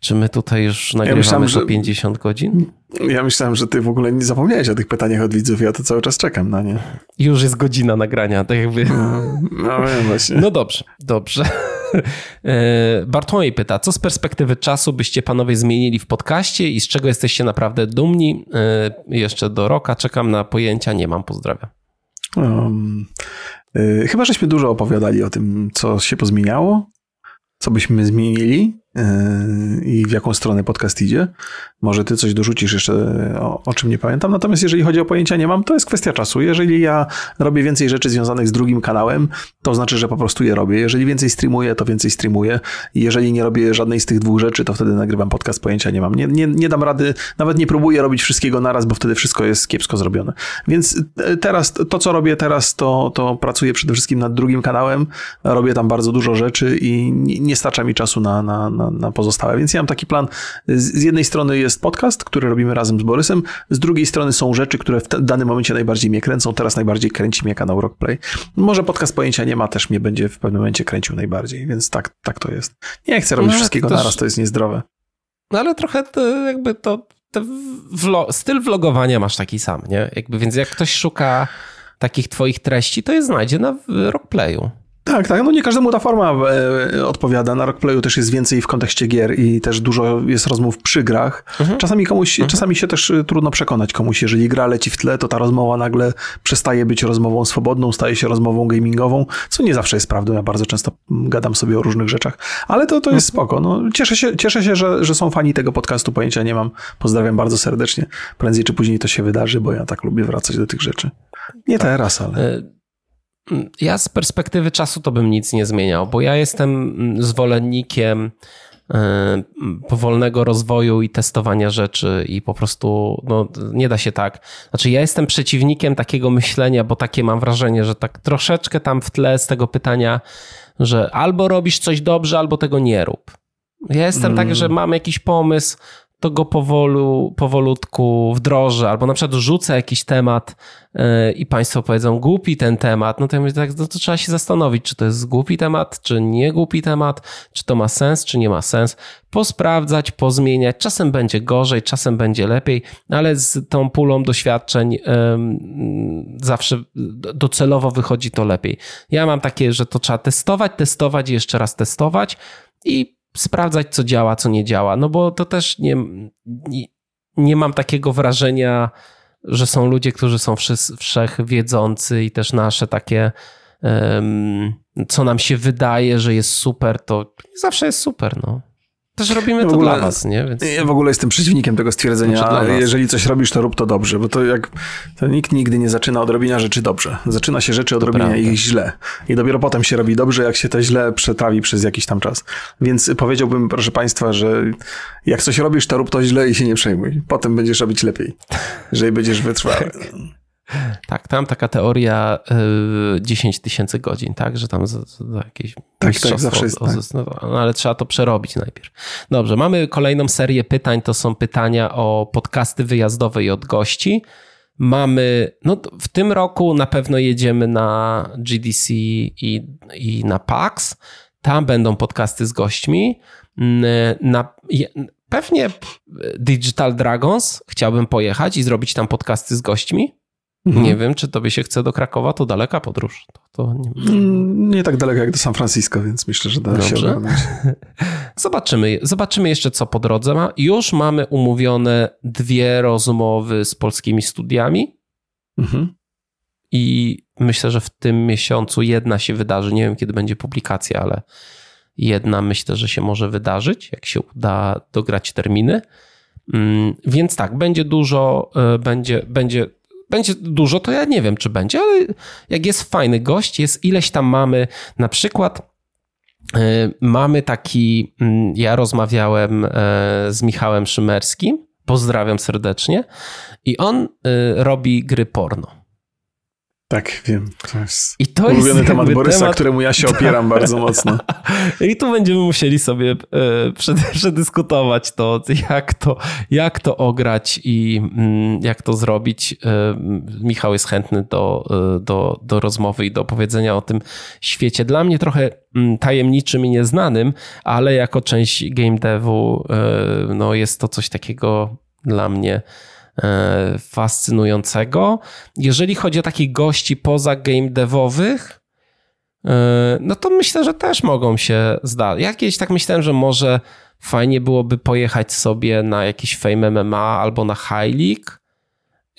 Czy my tutaj już nagrywamy ja myślałem, że 50 godzin? Ja myślałem, że ty w ogóle nie zapomniałeś o tych pytaniach od widzów, ja to cały czas czekam na nie. Już jest godzina nagrania, tak jakby. No, no wiem właśnie. No dobrze, dobrze. [laughs] E, Bartłomiej pyta, co z perspektywy czasu byście panowie zmienili w podcaście i z czego jesteście naprawdę dumni? E, jeszcze do roka czekam na pojęcia, nie mam, pozdrawiam. Um, chyba żeśmy dużo opowiadali o tym, co się pozmieniało, co byśmy zmienili. Yy, i w jaką stronę podcast idzie. Może ty coś dorzucisz jeszcze, o, o, czym nie pamiętam. Natomiast jeżeli chodzi o pojęcia nie mam, to jest kwestia czasu. Jeżeli ja robię więcej rzeczy związanych z drugim kanałem, to znaczy, że po prostu je robię. Jeżeli więcej streamuję, to więcej streamuję. Jeżeli nie robię żadnej z tych dwóch rzeczy, to wtedy nagrywam podcast pojęcia nie mam. Nie, nie, nie dam rady, nawet nie próbuję robić wszystkiego naraz, bo wtedy wszystko jest kiepsko zrobione. Więc e, teraz, to co robię teraz, to, to pracuję przede wszystkim nad drugim kanałem. Robię tam bardzo dużo rzeczy i nie, nie starcza mi czasu na, na, na, na pozostałe. Więc ja mam taki plan. Z jednej strony jest podcast, który robimy razem z Borysem, z drugiej strony są rzeczy, które w danym momencie najbardziej mnie kręcą. Teraz najbardziej kręci mnie kanał Rockplay. Może podcast pojęcia nie ma, też mnie będzie w pewnym momencie kręcił najbardziej, więc tak, tak to jest. Nie chcę robić no, wszystkiego też... naraz, to jest niezdrowe. No ale trochę to jakby to, vlog, styl vlogowania masz taki sam, nie? Jakby, więc jak ktoś szuka takich twoich treści, to je znajdzie na Rockplayu. Tak, tak. No nie każdemu ta forma e, odpowiada. Na Rockplayu też jest więcej w kontekście gier i też dużo jest rozmów przy grach. Mhm. Czasami komuś, mhm. czasami się też e, trudno przekonać komuś, jeżeli gra leci w tle, to ta rozmowa nagle przestaje być rozmową swobodną, staje się rozmową gamingową, co nie zawsze jest prawdą. Ja bardzo często gadam sobie o różnych rzeczach, ale to, to jest mhm. spoko. No, cieszę się, cieszę się że, że są fani tego podcastu. Pojęcia nie mam. Pozdrawiam bardzo serdecznie. Prędzej czy później to się wydarzy, bo ja tak lubię wracać do tych rzeczy. Nie tak. teraz, ale... Ja z perspektywy czasu to bym nic nie zmieniał, bo ja jestem zwolennikiem e, powolnego rozwoju i testowania rzeczy i po prostu no, nie da się tak. Znaczy ja jestem przeciwnikiem takiego myślenia, bo takie mam wrażenie, że tak troszeczkę tam w tle z tego pytania, że albo robisz coś dobrze, albo tego nie rób. Ja jestem mm. tak, że mam jakiś pomysł, to go powolu, powolutku wdrożę, albo na przykład rzucę jakiś temat yy, i Państwo powiedzą, głupi ten temat, no to ja mówię, tak, no to trzeba się zastanowić, czy to jest głupi temat, czy nie głupi temat, czy to ma sens, czy nie ma sens, posprawdzać, pozmieniać, czasem będzie gorzej, czasem będzie lepiej, ale z tą pulą doświadczeń yy, zawsze docelowo wychodzi to lepiej. Ja mam takie, że to trzeba testować, testować i jeszcze raz testować i sprawdzać, co działa, co nie działa. No bo to też nie, nie, nie mam takiego wrażenia, że są ludzie, którzy są wszechwiedzący i też nasze takie, um, co nam się wydaje, że jest super, to zawsze jest super, no. Też robimy to ogóle, dla was, nie? Więc... Ja w ogóle jestem przeciwnikiem tego stwierdzenia. Znaczy jeżeli coś robisz, to rób to dobrze, bo to jak to nikt nigdy nie zaczyna od robienia rzeczy dobrze. Zaczyna się rzeczy od to robienia prawda. ich źle. I dopiero potem się robi dobrze, jak się to źle przetrawi przez jakiś tam czas. Więc powiedziałbym, proszę państwa, że jak coś robisz, to rób to źle i się nie przejmuj. Potem będziesz robić lepiej. Jeżeli będziesz wytrwały. [laughs] Tak. Tam taka teoria y, 10 tysięcy godzin, tak? Że tam za, jakieś tak, tak, zawsze jest, tak. No, no, ale trzeba to przerobić najpierw. Dobrze, mamy kolejną serię pytań. To są pytania o podcasty wyjazdowe i od gości. Mamy, no w tym roku na pewno jedziemy na GDC i, i na PAX. Tam będą podcasty z gośćmi. Na, pewnie Digital Dragons chciałbym pojechać i zrobić tam podcasty z gośćmi. Mhm. Nie wiem, czy tobie się chce do Krakowa, to daleka podróż. To, to nie... Mm, nie... tak daleko jak do San Francisco, więc myślę, że da Dobrze. się ogarnąć. [laughs] Zobaczymy, zobaczymy jeszcze, co po drodze ma. Już mamy umówione dwie rozmowy z polskimi studiami. Mhm. I myślę, że w tym miesiącu jedna się wydarzy. Nie wiem, kiedy będzie publikacja, ale jedna myślę, że się może wydarzyć, jak się uda dograć terminy. Mm, więc tak, będzie dużo, e, będzie, będzie będzie dużo, to ja nie wiem, czy będzie, ale jak jest fajny gość, jest ileś tam mamy, na przykład y, mamy taki, mm, ja rozmawiałem e, z Michałem Szymerskim, pozdrawiam serdecznie, i on y, robi gry porno. Tak, wiem. To jest I to ulubiony jest temat Borysa, temat... któremu ja się opieram bardzo mocno. [laughs] I tu będziemy musieli sobie e, [laughs] przedyskutować to jak, to, jak to ograć i mm, jak to zrobić. E, Michał jest chętny do, e, do, do rozmowy i do opowiedzenia o tym świecie. Dla mnie trochę mm, tajemniczym i nieznanym, ale jako część game devu no jest to coś takiego dla mnie fascynującego. Jeżeli chodzi o takich gości poza game devowych, e, no to myślę, że też mogą się zdać. Ja kiedyś tak myślałem, że może fajnie byłoby pojechać sobie na jakiś Fame MMA albo na High League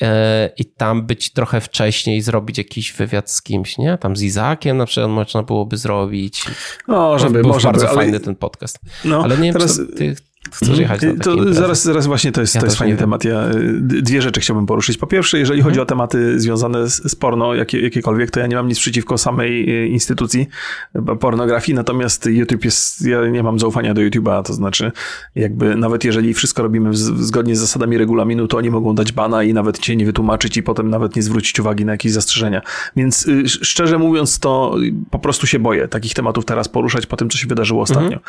e, i tam być trochę wcześniej, zrobić jakiś wywiad z kimś, nie? Tam z Izakiem na przykład można byłoby zrobić. No, żeby, był może bardzo by, fajny ten podcast. No, ale nie wiem, teraz... ty, Chcesz mhm. jechać na to zaraz, zaraz właśnie to jest, ja to jest fajny temat. Ja y, dwie rzeczy chciałbym poruszyć. Po pierwsze, jeżeli mhm. chodzi o tematy związane z, z porno, jakie, jakiekolwiek, to ja nie mam nic przeciwko samej y, instytucji pornografii, natomiast YouTube jest, ja nie mam zaufania do YouTube'a, to znaczy jakby nawet jeżeli wszystko robimy w, zgodnie z zasadami regulaminu, to oni mogą dać bana i nawet cię nie wytłumaczyć i potem nawet nie zwrócić uwagi na jakieś zastrzeżenia. Więc y, szczerze mówiąc, to po prostu się boję takich tematów teraz poruszać po tym, co się wydarzyło ostatnio. Mhm.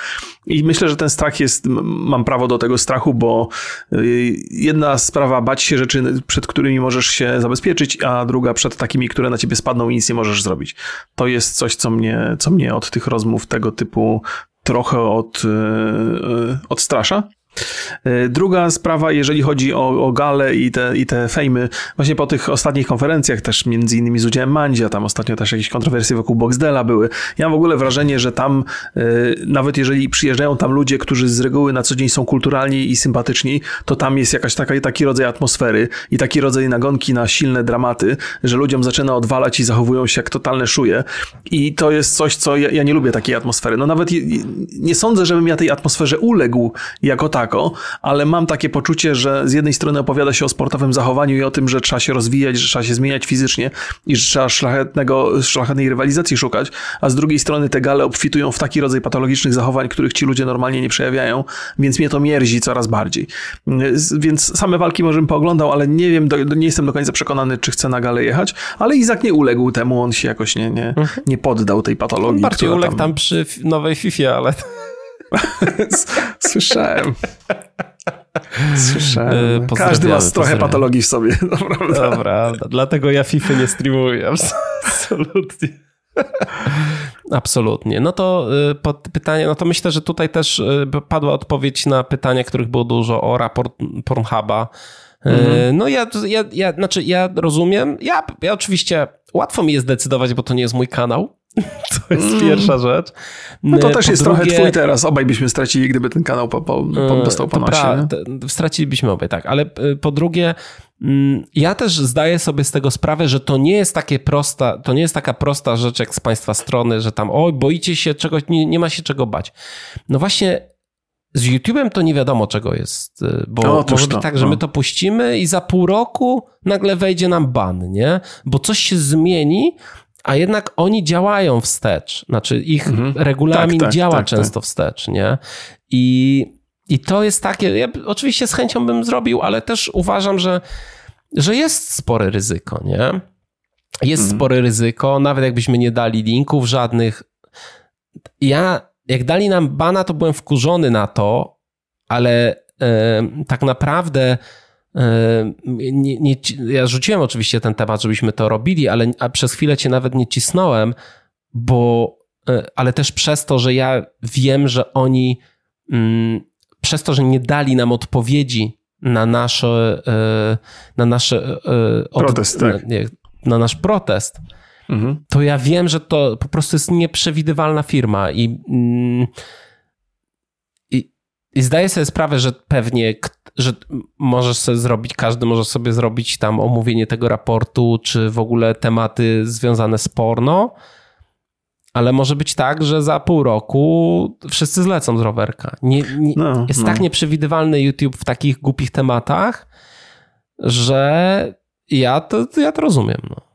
I myślę, że ten strach jest mam prawo do tego strachu, bo y, jedna sprawa bać się rzeczy, przed którymi możesz się zabezpieczyć, a druga przed takimi, które na ciebie spadną i nic nie możesz zrobić. To jest coś, co mnie, co mnie od tych rozmów tego typu trochę od, y, y, odstrasza. E, druga sprawa, jeżeli chodzi o, o gale i te, i te fejmy, właśnie po tych ostatnich konferencjach, też między innymi z udziałem Mandzia, tam ostatnio też jakieś kontrowersje wokół Boxdela były. Ja mam w ogóle wrażenie, że tam, e, nawet jeżeli przyjeżdżają tam ludzie, którzy z reguły na co dzień są kulturalni i sympatyczni, to tam jest jakaś taka, taki rodzaj atmosfery i taki rodzaj nagonki na silne dramaty, że ludziom zaczyna odwalać i zachowują się jak totalne szuje. I to jest coś, co ja, ja nie lubię takiej atmosfery. No nawet nie sądzę, żebym ja tej atmosferze uległ jako tak tako, ale mam takie poczucie, że z jednej strony opowiada się o sportowym zachowaniu i o tym, że trzeba się rozwijać, że trzeba się zmieniać fizycznie i że trzeba szlachetnego, szlachetnej rywalizacji szukać, a z drugiej strony te gale obfitują w taki rodzaj patologicznych zachowań, których ci ludzie normalnie nie przejawiają, więc mnie to mierzi coraz bardziej. Więc same walki może bym pooglądał, ale nie wiem, do, nie jestem do końca przekonany, czy chcę na galę jechać, ale Izak nie uległ temu, on się jakoś nie, nie, mhm. nie poddał tej patologii. Bardziej uległ tam... tam przy nowej FIFA, ale... [laughs] Słyszałem. Słyszałem. E, Każdy ma trochę patologii w sobie. [laughs] Dobra, dlatego ja FIFA nie streamuję. [laughs] Absolutnie. Absolutnie. No to y, pytanie, no to myślę, że tutaj też y, padła odpowiedź na pytania, których było dużo o raport Pornhuba. Mhm. No ja, ja, ja, znaczy ja rozumiem, ja, ja oczywiście łatwo mi jest decydować, bo to nie jest mój kanał, [laughs] To jest mm. pierwsza rzecz. No to też po jest drugie, trochę twój teraz. Obaj byśmy stracili, gdyby ten kanał po, po, dostał po nosie. Stracilibyśmy obaj, tak. Ale po drugie, mm, ja też zdaję sobie z tego sprawę, że to nie jest takie prosta, to nie jest taka prosta rzecz jak z państwa strony, że tam oj, boicie się czegoś, nie, nie ma się czego bać. No właśnie z YouTube'em to nie wiadomo czego jest, bo no, może być tak, że no. my to puścimy i za pół roku nagle wejdzie nam ban, nie? Bo coś się zmieni, a jednak oni działają wstecz. Znaczy ich mhm. regulamin tak, tak, działa tak, często tak. wstecz, nie? I, I to jest takie, ja oczywiście z chęcią bym zrobił, ale też uważam, że, że jest spore ryzyko, nie? Jest mhm. spore ryzyko, nawet jakbyśmy nie dali linków żadnych. Ja, jak dali nam bana, to byłem wkurzony na to, ale e, tak naprawdę nie, nie, ja rzuciłem oczywiście ten temat, żebyśmy to robili, ale przez chwilę cię nawet nie cisnąłem, bo e, ale też przez to, że ja wiem, że oni mm, przez to, że nie dali nam odpowiedzi na nasze e, na nasze e, protest, tak. na, na nasz protest, mhm. to ja wiem, że to po prostu jest nieprzewidywalna firma i, mm, i, zdaję sobie sprawę, że pewnie że możesz sobie zrobić, każdy może sobie zrobić tam omówienie tego raportu, czy w ogóle tematy związane z porno, ale może być tak, że za pół roku wszyscy zlecą z rowerka. Nie, nie, no, jest no. tak nieprzewidywalny YouTube w takich głupich tematach, że ja to, ja to rozumiem. No.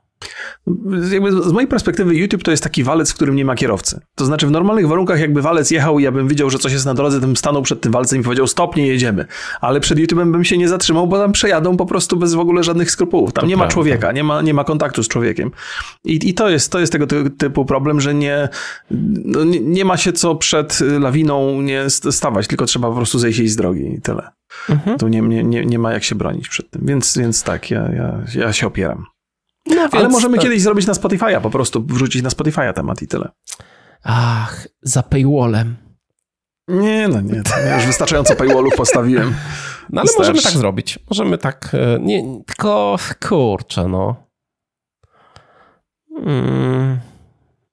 Jakby z mojej perspektywy YouTube to jest taki walec, w którym nie ma kierowcy. To znaczy w normalnych warunkach jakby walec jechał i ja bym widział, że coś jest na drodze, to bym stanął przed tym walcem i powiedział stop, nie jedziemy. Ale przed YouTube'em bym się nie zatrzymał, bo tam przejadą po prostu bez w ogóle żadnych skrupułów. Tam to nie prawda. ma człowieka, nie ma, nie ma kontaktu z człowiekiem. I, i to, jest, to jest tego typu problem, że nie, no nie, nie, ma się co przed lawiną nie stawać, tylko trzeba po prostu zejść jej z drogi i tyle. Mhm. Tu nie, nie, nie ma jak się bronić przed tym. Więc, więc tak, ja, ja, ja się opieram. No, Ale możemy to... kiedyś zrobić na Spotify'a, po prostu wrzucić na Spotify'a temat i tyle. Ach, za paywallem. Nie, no nie, ja już wystarczająco paywallów postawiłem. No ale możemy tak zrobić. Możemy tak, e, nie, tylko kurczę, no. Hmm,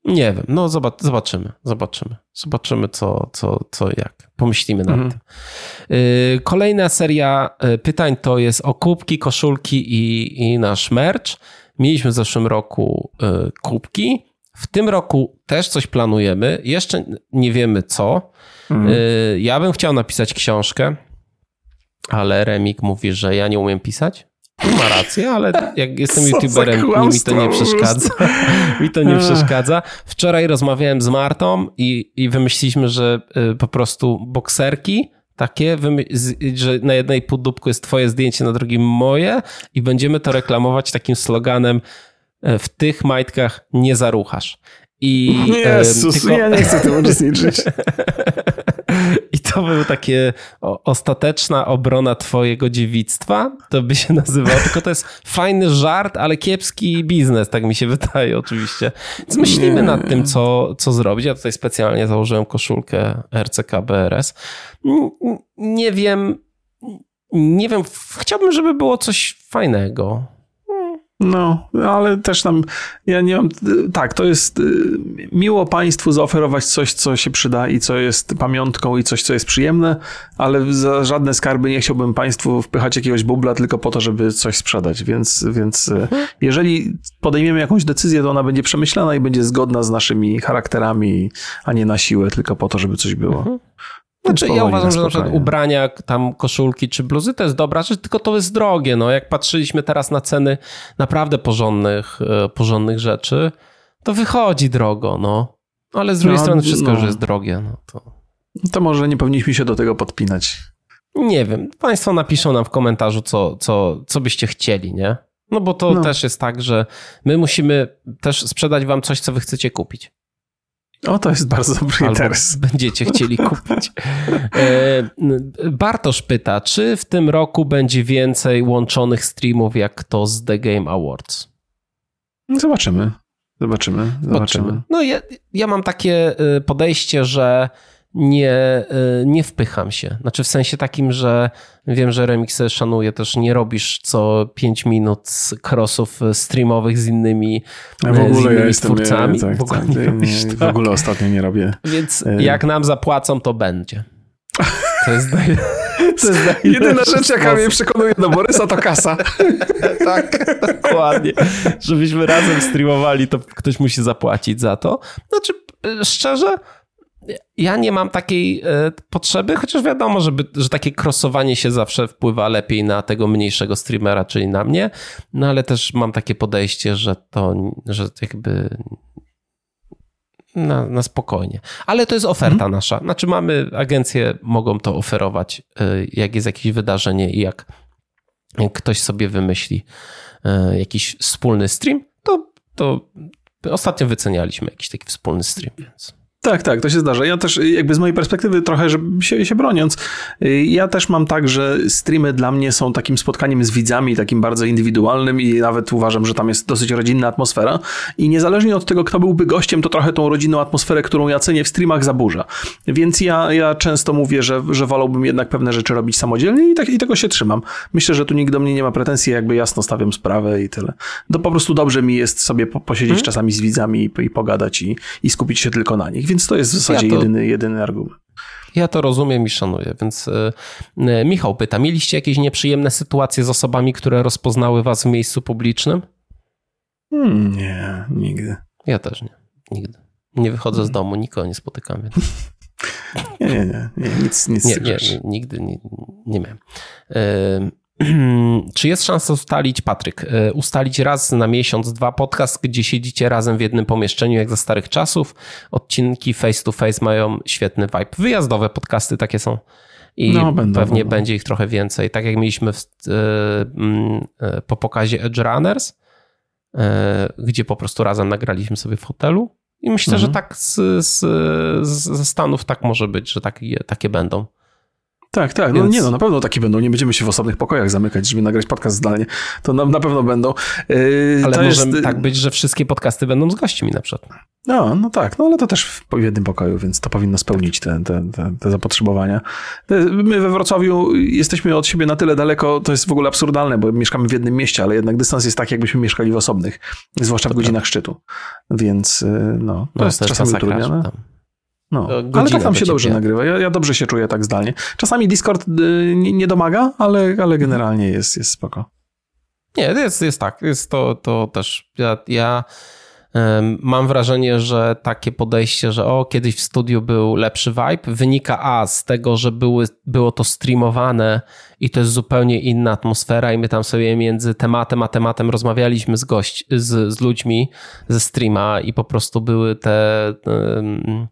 nie wiem, no zobacz, zobaczymy, zobaczymy. Zobaczymy co, co, co jak. Pomyślimy nad mhm. tym. E, kolejna seria e, pytań to jest o kubki, koszulki i, i nasz merch. Mieliśmy w zeszłym roku e, kubki. W tym roku też coś planujemy. Jeszcze nie wiemy co. Mhm. E, ja bym chciał napisać książkę, ale Remik mówi, że ja nie umiem pisać. Ma rację, ale jak jestem [laughs] youtuberem, mi to nie przeszkadza. [laughs] mi to nie przeszkadza. Wczoraj rozmawiałem z Martą i, i wymyśliliśmy, że e, po prostu bokserki takie, że na jednej półdubku jest twoje zdjęcie, na drugim moje i będziemy to reklamować takim sloganem e, w tych majtkach nie zaruchasz. I, [laughs] Jezus, tylko... ja nie chcę tym uczestniczyć. [laughs] [laughs] To był takie ostateczna obrona twojego dziewictwa, to by się nazywało, tylko to jest fajny żart, ale kiepski biznes, tak mi się wydaje oczywiście. Więc myślimy nad tym, co, co zrobić. Ja tutaj specjalnie założyłem koszulkę RCK BRS. Nie wiem, nie wiem, chciałbym, żeby było coś fajnego. No, ale też tam, ja nie mam, tak, to jest y, miło Państwu zaoferować coś, co się przyda i co jest pamiątką i coś, co jest przyjemne, ale za żadne skarby nie chciałbym Państwu wpychać jakiegoś bubla tylko po to, żeby coś sprzedać, więc, więc y, mhm. jeżeli podejmiemy jakąś decyzję, to ona będzie przemyślana i będzie zgodna z naszymi charakterami, a nie na siłę, tylko po to, żeby coś było. Mhm. Znaczy, ja uważam, że na przykład ubrania, tam koszulki czy bluzy to jest dobra rzecz, tylko to jest drogie. No, jak patrzyliśmy teraz na ceny naprawdę porządnych, e, porządnych rzeczy, to wychodzi drogo, no. Ale z drugiej no, strony wszystko no. już jest drogie. No to... to może nie powinniśmy się do tego podpinać. Nie wiem. Państwo napiszą nam w komentarzu, co, co, co byście chcieli, nie? No bo to no. też jest tak, że my musimy też sprzedać wam coś, co wy chcecie kupić. O, to jest bardzo dobry Albo interes. [laughs] Będziecie chcieli kupić. E, Bartosz pyta, czy w tym roku będzie więcej łączonych streamów jak to z The Game Awards? Zobaczymy. Zobaczymy. Zobaczymy. No ja, ja mam takie e, podejście, że nie, y, nie wpycham się. Znaczy w sensie takim, że wiem, że remixy szanuję, też nie robisz co 5 minut crossów streamowych z innymi, ja w ogóle z innymi ja twórcami. Nie, tak, w, ogóle tak, nie robisz, nie, tak. w ogóle ostatnio nie robię. Więc jak nam zapłacą, to będzie. To jest [laughs] To jest [laughs] jedyna rzecz, jaka mnie przekonuje do Borysa, to kasa. [laughs] tak, dokładnie. Żebyśmy razem streamowali, to ktoś musi zapłacić za to. Znaczy, szczerze, ja nie mam takiej e, potrzeby, chociaż wiadomo, żeby, że takie crossowanie się zawsze wpływa lepiej na tego mniejszego streamera, czyli na mnie, no ale też mam takie podejście, że to, że jakby na, na spokojnie. Ale to jest oferta mhm. nasza. Znaczy mamy, agencje mogą to oferować, e, jak jest jakieś wydarzenie i jak, jak ktoś sobie wymyśli e, jakiś wspólny stream, to, to ostatnio wycenialiśmy jakiś taki wspólny stream, więc... Tak, tak, to się zdarza. Ja też jakby z mojej perspektywy trochę, żeby się, się broniąc, ja też mam tak, że streamy dla mnie są takim spotkaniem z widzami, takim bardzo indywidualnym i nawet uważam, że tam jest dosyć rodzinna atmosfera i niezależnie od tego, kto byłby gościem, to trochę tą rodzinną atmosferę, którą ja cenię w streamach zaburza. Więc ja, ja często mówię, że, że wolałbym jednak pewne rzeczy robić samodzielnie i, tak, i tego się trzymam. Myślę, że tu nikt do mnie nie ma pretensji, jakby jasno stawiam sprawę i tyle. To po prostu dobrze mi jest sobie posiedzieć hmm. czasami z widzami i, i pogadać i, i skupić się tylko na nich. Więc to jest w zasadzie ja to, jedyny, jedyny argument. Ja to rozumiem i szanuję, więc y, Michał pyta, mieliście jakieś nieprzyjemne sytuacje z osobami, które rozpoznały was w miejscu publicznym? Hmm, nie, nigdy. Ja też nie, nigdy. Nie wychodzę z hmm. domu, nikogo nie spotykam, więc... [laughs] Nie, nie, nie, nie nic, nic nie, nie, nigdy nie, nie miałem. [clears throat] Czy jest szansa ustalić, Patryk, e, ustalić raz na miesiąc, dwa podcast, gdzie siedzicie razem w jednym pomieszczeniu, jak za starych czasów? Odcinki face to face mają świetny vibe. Wyjazdowe podcasty takie są. I no, będą, pewnie będą. będzie ich trochę więcej. Tak jak mieliśmy w, e, e, po pokazie Edge Runners, gdzie po prostu razem nagraliśmy sobie w hotelu. I myślę, mhm. że tak z, z, ze Stanów tak może być, że takie, takie będą. Tak, tak. No Więc... nie, no na pewno taki będą. Nie będziemy się w osobnych pokojach zamykać, żeby nagrać podcast zdalnie. To na, na pewno będą. Yy, ale może jest... tak być, że wszystkie podcasty będą z gośćmi na przykład. No, no tak, no ale to też w jednym pokoju, więc to powinno spełnić te, te, te, te zapotrzebowania. My we Wrocławiu jesteśmy od siebie na tyle daleko, to jest w ogóle absurdalne, bo mieszkamy w jednym mieście, ale jednak dystans jest tak, jakbyśmy mieszkali w osobnych, zwłaszcza w godzinach szczytu. Więc yy, no, to no, jest to czasami utrudnione. No, ale tak tam się dobrze nagrywa. Ja, ja, dobrze się czuję tak zdalnie. Czasami Discord y, nie, domaga, ale, ale generalnie jest, jest spoko. Nie, jest, jest tak. Jest to, to też. Ja, ja um, mam wrażenie, że takie podejście, że o, kiedyś w studiu był lepszy vibe, wynika a z tego, że były, było to streamowane i to jest zupełnie inna atmosfera i my tam sobie między tematem a tematem rozmawialiśmy z gość, z, z ludźmi ze streama i po prostu były te... Um,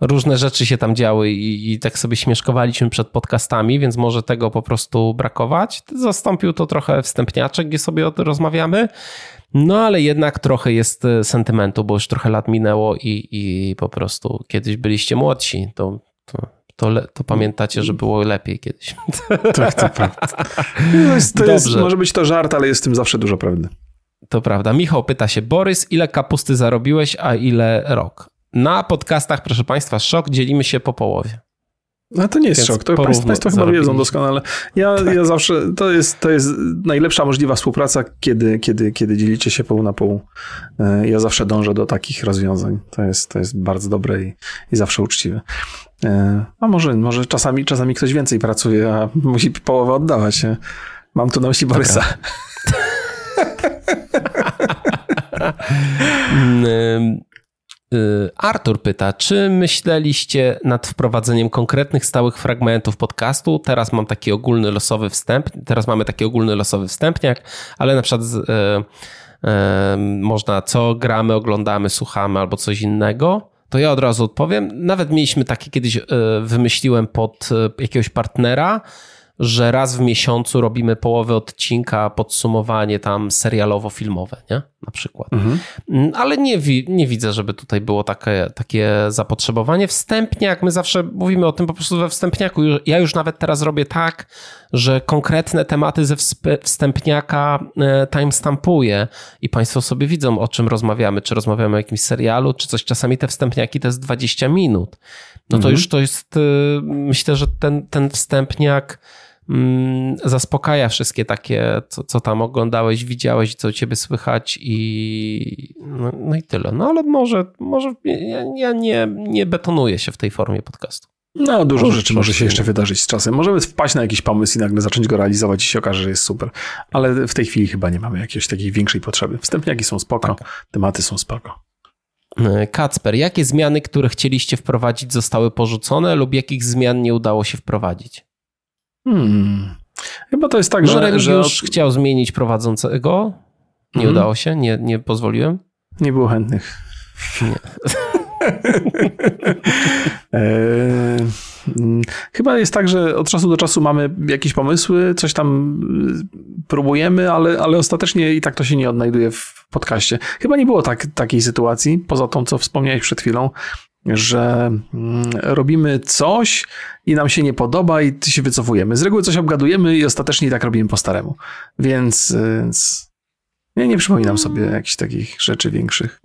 różne rzeczy się tam działy i, i, tak sobie śmieszkowaliśmy przed podcastami, więc może tego po prostu brakować. Zastąpił to trochę wstępniaczek, gdzie sobie o tym rozmawiamy. No ale jednak trochę jest e, sentymentu, bo już trochę lat minęło i, i po prostu kiedyś byliście młodsi, to, to, to, to pamiętacie, że było lepiej kiedyś. [laughs] Tak, to prawda. No jest, to jest, może być to żart, ale jest w tym zawsze dużo prawdy. To prawda. Michał pyta się, Borys, ile kapusty zarobiłeś, a ile rok? Na podcastach, proszę Państwa, szok dzielimy się po połowie. No to nie jest Więc szok, to Państwo, państwo chyba wiedzą doskonale. Ja, ja zawsze, to jest, to jest najlepsza możliwa współpraca, kiedy, kiedy, kiedy dzielicie się pół na pół. E, ja zawsze dążę do takich rozwiązań. To jest, to jest bardzo dobre i, i zawsze uczciwe. E, a może, może czasami, czasami ktoś więcej pracuje, a musi połowę oddawać. Mam tu na myśli Borysa. [laughs] Mm, Artur pyta, czy myśleliście nad wprowadzeniem konkretnych stałych fragmentów podcastu? Teraz mam taki ogólny losowy wstęp, teraz mamy taki ogólny losowy wstępniak, ale na przykład e, e, można co gramy, oglądamy, słuchamy albo coś innego. To ja od razu odpowiem. Nawet mieliśmy takie kiedyś, e, wymyśliłem pod jakiegoś partnera, że raz w miesiącu robimy połowę odcinka, podsumowanie tam serialowo-filmowe, nie? Na przykład. Mhm. Mm, ale nie, nie widzę, żeby tutaj było takie, takie zapotrzebowanie. Wstępniak, my zawsze mówimy o tym po prostu we wstępniaku. Ja już nawet teraz robię tak, że konkretne tematy ze wstępniaka e, timestampuję i Państwo sobie widzą, o czym rozmawiamy. Czy rozmawiamy o jakimś serialu, czy coś. Czasami te wstępniaki to jest 20 minut. No to mhm. już to jest, e, myślę, że ten, ten wstępniak zaspokaja wszystkie takie, co, co tam oglądałeś, widziałeś, co u ciebie słychać i no, no i tyle. No ale może, może ja, ja, nie, nie betonuję się w tej formie podcastu. No, dużo rzeczy może się jeszcze wydarzyć z czasem. Możemy wpaść na jakiś pomysł i nagle zacząć go realizować i się okaże, że jest super. Ale w tej chwili chyba nie mamy jakiejś takiej większej potrzeby. Wstępniaki są spoko, tak. tematy są spoko. E, Kacper, jakie zmiany, które chcieliście wprowadzić, zostały porzucone lub jakich zmian nie udało się wprowadzić? Hmm. Chyba to jest tak, no, że, że... już chciał zmienić prowadzącego. Nie hmm. udało się? Nie, nie pozwoliłem? Nie było chętnych. Nie. [laughs] E, mm, chyba jest tak, że od czasu do czasu mamy jakieś pomysły, coś tam y, próbujemy, ale, ale ostatecznie i tak to się nie odnajduje w podcaście. Chyba nie było tak, takiej sytuacji, poza tą, co wspomniałeś przed chwilą, że mm, robimy coś i nam się nie podoba i się wycofujemy. Z reguły coś obgadujemy i ostatecznie i tak robimy po staremu. Więc, więc nie, nie przypominam sobie jakichś takich rzeczy większych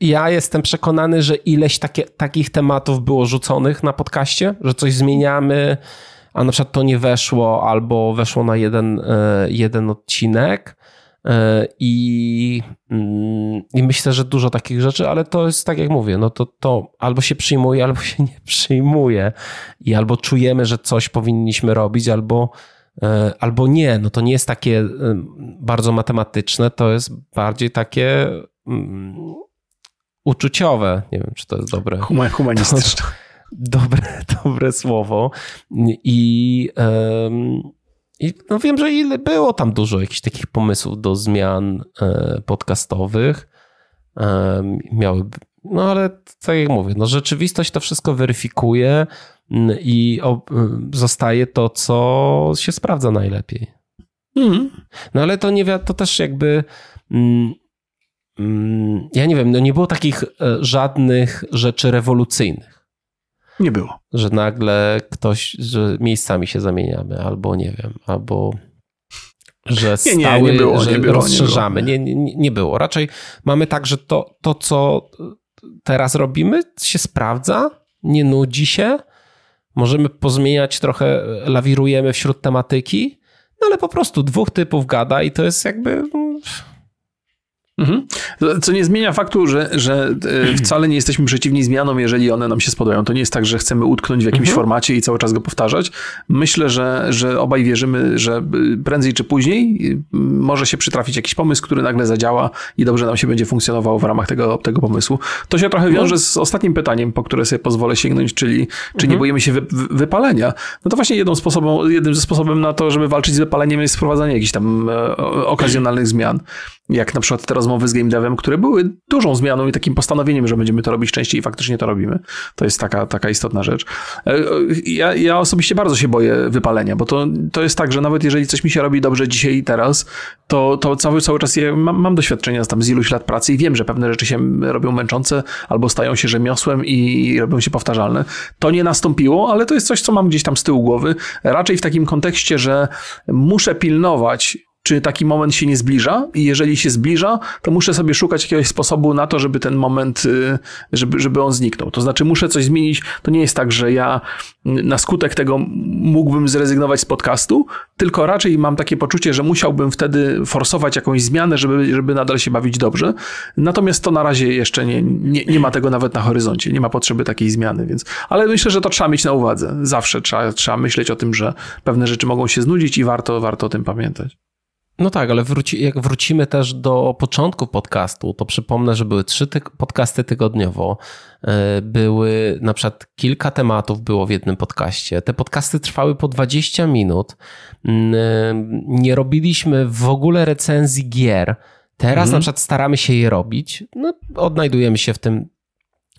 ja jestem przekonany, że ileś takie, takich tematów było rzuconych na podcaście, że coś zmieniamy, a na przykład to nie weszło, albo weszło na jeden, e, jeden odcinek. E, I, mm, I myślę, że dużo takich rzeczy, ale to jest tak jak mówię, no to, to albo się przyjmuje, albo się nie [laughs] przyjmuje. I albo czujemy, że coś powinniśmy robić, albo, e, albo nie. No to nie jest takie bardzo matematyczne, to jest bardziej takie mm, uczuciowe. Nie wiem, czy to jest dobre. humanistyczne. [laughs] Dobre, dobre słowo. I, um, i no wiem, że ile było tam dużo jakichś takich pomysłów do zmian e, podcastowych. Um, miały, no ale tak jak mówię, no rzeczywistość to wszystko weryfikuje i zostaje to, co się sprawdza najlepiej. Mm. No ale to nie to też jakby mm, Mm, ja nie wiem, no nie było takich e, żadnych rzeczy rewolucyjnych. Nie było. Że nagle ktoś, że miejscami się zamieniamy, albo nie wiem, albo że stały, nie, nie, nie było, że nie było, rozszerzamy. Nie, było, nie, nie, było. Raczej mamy tak, że to, to, co teraz robimy, się sprawdza, nie nudzi się. Możemy pozmieniać trochę, lawirujemy wśród tematyki, no ale po prostu dwóch typów gada i to jest jakby Mhm. Co nie zmienia faktu, że, że e, wcale nie jesteśmy przeciwni zmianom, jeżeli one nam się spodobają. To nie jest tak, że chcemy utknąć w jakimś mhm. formacie i cały czas go powtarzać. Myślę, że, że obaj wierzymy, że prędzej czy później może się przytrafić jakiś pomysł, który nagle zadziała i dobrze nam się będzie funkcjonował w ramach tego, tego pomysłu. To się trochę wiąże z ostatnim pytaniem, po które sobie pozwolę sięgnąć, czyli czy nie mhm. boimy się wy, wypalenia. No to właśnie jedną sposobą, jednym ze sposobem na to, żeby walczyć z wypaleniem jest wprowadzanie jakichś tam e, okazjonalnych zmian jak na przykład te rozmowy z game devem, które były dużą zmianą i takim postanowieniem, że będziemy to robić częściej i faktycznie to robimy. To jest taka, taka istotna rzecz. E, ja, ja osobiście bardzo się boję wypalenia, bo to, to jest tak, że nawet jeżeli coś mi się robi dobrze dzisiaj i teraz, to, to cały, cały czas ja mam, mam doświadczenia tam z iluś lat pracy i wiem, że pewne rzeczy się robią męczące albo stają się rzemiosłem i robią się powtarzalne. To nie nastąpiło, ale to jest coś, co mam gdzieś tam z tyłu głowy. Raczej w takim kontekście, że muszę pilnować czy taki moment się nie zbliża i jeżeli się zbliża, to muszę sobie szukać jakiegoś sposobu na to, żeby ten moment, y, żeby, żeby on zniknął. To znaczy muszę coś zmienić. To nie jest tak, że ja na skutek tego mógłbym zrezygnować z podcastu, tylko raczej mam takie poczucie, że musiałbym wtedy forsować jakąś zmianę, żeby, żeby nadal się bawić dobrze. Natomiast to na razie jeszcze nie, nie, nie ma tego nawet na horyzoncie, nie ma potrzeby takiej zmiany, więc, ale myślę, że to trzeba mieć na uwadze. Zawsze trzeba, trzeba myśleć o tym, że pewne rzeczy mogą się znudzić i warto, warto o tym pamiętać. No tak, ale wróci, jak wrócimy też do początku podcastu, to przypomnę, że były trzy ty podcasty tygodniowo. E, były na przykład kilka tematów było w jednym podcaście. Te podcasty trwały po 20 minut. Mm, e, nie robiliśmy w ogóle recenzji gier. Teraz mhm. na przykład staramy się je robić. No, odnajdujemy się w tym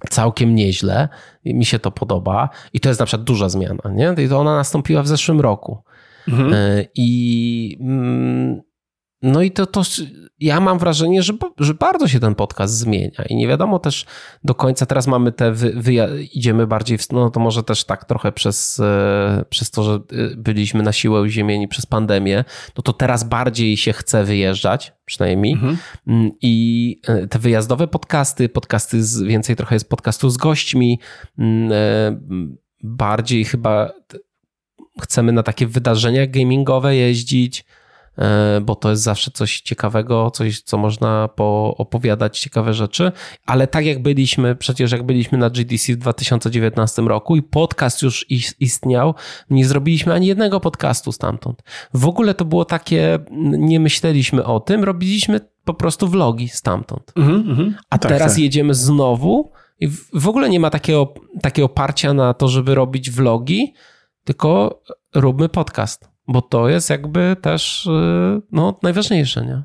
całkiem nieźle. Mi się to podoba. I to jest na przykład duża zmiana, nie? I to ona nastąpiła w zeszłym roku. Mhm. E, I mm, no i to, to ja mam wrażenie, że, że bardzo się ten podcast zmienia i nie wiadomo też do końca, teraz mamy te, wy, wy, idziemy bardziej, w, no to może też tak trochę przez, e, przez to, że e, byliśmy na siłę uziemieni przez pandemię, no to teraz bardziej się chce wyjeżdżać, przynajmniej mhm. Mm, i te wyjazdowe podcasty, podcasty z, więcej trochę jest podcastu z gośćmi, mm, bardziej chyba chcemy na takie wydarzenia gamingowe jeździć. E, bo to jest zawsze coś ciekawego, coś, co można poopowiadać, ciekawe rzeczy, ale tak jak byliśmy, przecież jak byliśmy na GDC w 2019 roku i podcast już istniał, nie zrobiliśmy ani jednego podcastu stamtąd. W ogóle to było takie, nie myśleliśmy o tym, robiliśmy po prostu vlogi stamtąd. Mm -hmm, A tak, teraz tak. jedziemy znowu i w ogóle nie ma takiego, takiego parcia na to, żeby robić vlogi, tylko róbmy podcast bo to jest jakby też y, no, najważniejsze, nie?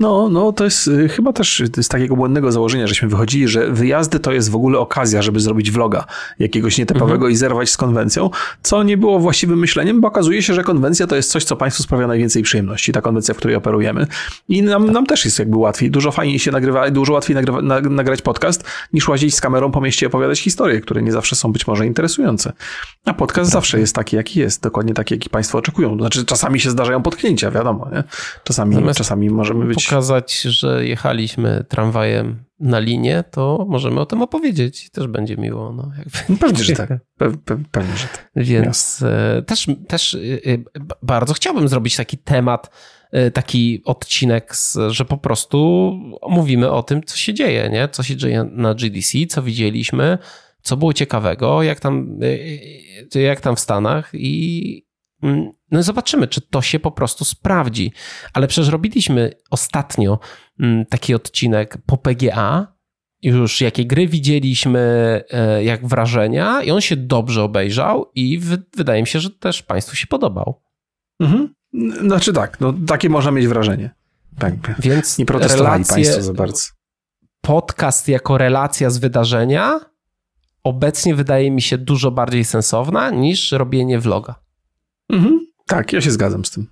No, no to jest y, chyba też z takiego błędnego założenia, żeśmy wychodzili, że wyjazdy to jest w ogóle okazja, żeby zrobić vloga jakiegoś nietypowego mhm. i zerwać z konwencją, co nie było właściwym myśleniem, bo okazuje się, że konwencja to jest coś, co Państwu sprawia najwięcej przyjemności, ta konwencja, w której operujemy. I nam, nam też jest jakby łatwiej, dużo fajniej się nagrywa, dużo łatwiej nagrywa, nagrać podcast, niż łazić z kamerą po mieście i opowiadać historie, które nie zawsze są być może interesujące. A podcast zawsze jest taki, jaki jest, dokładnie taki, jaki Państwo oczekują. Znaczy, czasami się zdarzają potknięcia, wiadomo, nie? Czasami, czasami możemy być... pokazać, że jechaliśmy tramwajem na linię, to możemy o tym opowiedzieć. Też będzie miło. No, jakby. Pewnie, że tak. [laughs] Pe pe pewnie, że tak. Więc e, też, też e, e, bardzo chciałbym zrobić taki temat, taki odcinek, że po prostu mówimy o tym, co się dzieje, nie? Co się dzieje na GDC, co widzieliśmy, co było ciekawego, jak tam, jak tam w Stanach i no zobaczymy, czy to się po prostu sprawdzi. Ale przecież robiliśmy ostatnio mm, taki odcinek po PGA, już jakie gry widzieliśmy, e, jak wrażenia, i on się dobrze obejrzał, i wydaje mi się, że też Państwu się podobał. Mhm. Znaczy tak, no, takie można mieć wrażenie. Tak. Więc nie protestowali relacje, Państwo za bardzo. Podcast jako relacja z wydarzenia obecnie wydaje mi się dużo bardziej sensowna niż robienie vloga. Mhm. Tak, ja się zgadzam z tym.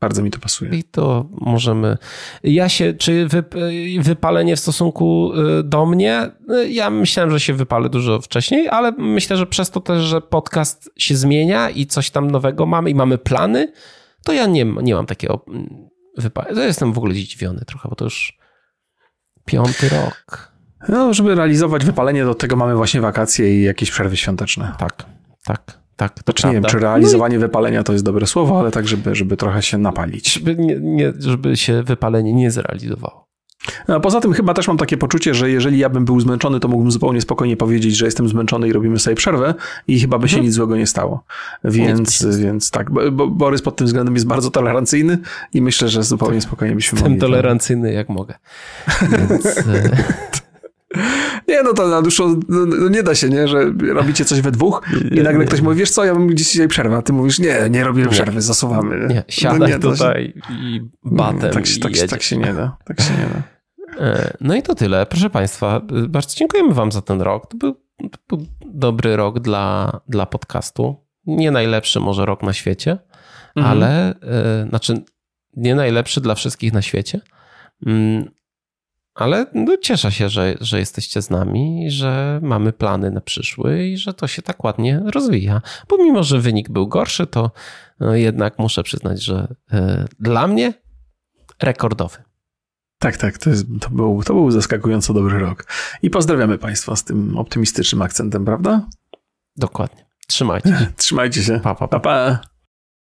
Bardzo mi to pasuje. I to możemy. Ja się, czy wypalenie w stosunku y, do mnie? Y, ja myślałem, że się wypalę dużo wcześniej, ale myślę, że przez to też, że podcast się zmienia i coś tam nowego mamy i mamy plany, to ja nie, nie mam takiego mm, wypalenia. Jestem w ogóle zdziwiony trochę, bo to już piąty rok. No, żeby realizować wypalenie, do tego mamy właśnie wakacje i jakieś przerwy świąteczne. Tak, tak. Tak, to znaczy, nie wiem, czy realizowanie no i... wypalenia to jest dobre słowo, ale tak, żeby, żeby trochę się napalić. Żeby, nie, nie, żeby się wypalenie nie zrealizowało. A poza tym chyba też mam takie poczucie, że jeżeli ja bym był zmęczony, to mógłbym zupełnie spokojnie powiedzieć, że jestem zmęczony i robimy sobie przerwę i chyba by się mhm. nic złego nie stało. Więc, więc tak, bo Borys pod tym względem jest bardzo tolerancyjny i myślę, że zupełnie spokojnie byśmy mogli. Jestem tolerancyjny jak mogę. [laughs] Więc... Nie, no to na dłuższą, no, no, nie da się, nie, że robicie coś we dwóch i nagle ktoś mówi, wiesz co, ja bym dzisiaj przerwę, a ty mówisz, nie, nie robimy przerwy, zasuwamy. Nie, siadaj no nie, tutaj się... i batem tak, i tak, tak się nie da, tak się nie da. E, no i to tyle. Proszę Państwa, bardzo dziękujemy Wam za ten rok. To był, to był dobry rok dla, dla podcastu. Nie najlepszy może rok na świecie, mhm. ale e, znaczy nie najlepszy dla wszystkich na świecie, mm, ale no, cieszę się, że, że jesteście z nami, że mamy plany na przyszły i że to się tak ładnie rozwija. Pomimo, że wynik był gorszy, to no, jednak muszę przyznać, że y, dla mnie rekordowy. Tak, tak, to, jest, to, był, to był zaskakująco dobry rok. I pozdrawiamy Państwa z tym optymistycznym akcentem, prawda? Dokładnie. Trzymajcie się. [laughs] Trzymajcie się. Pa, pa, pa. pa, pa.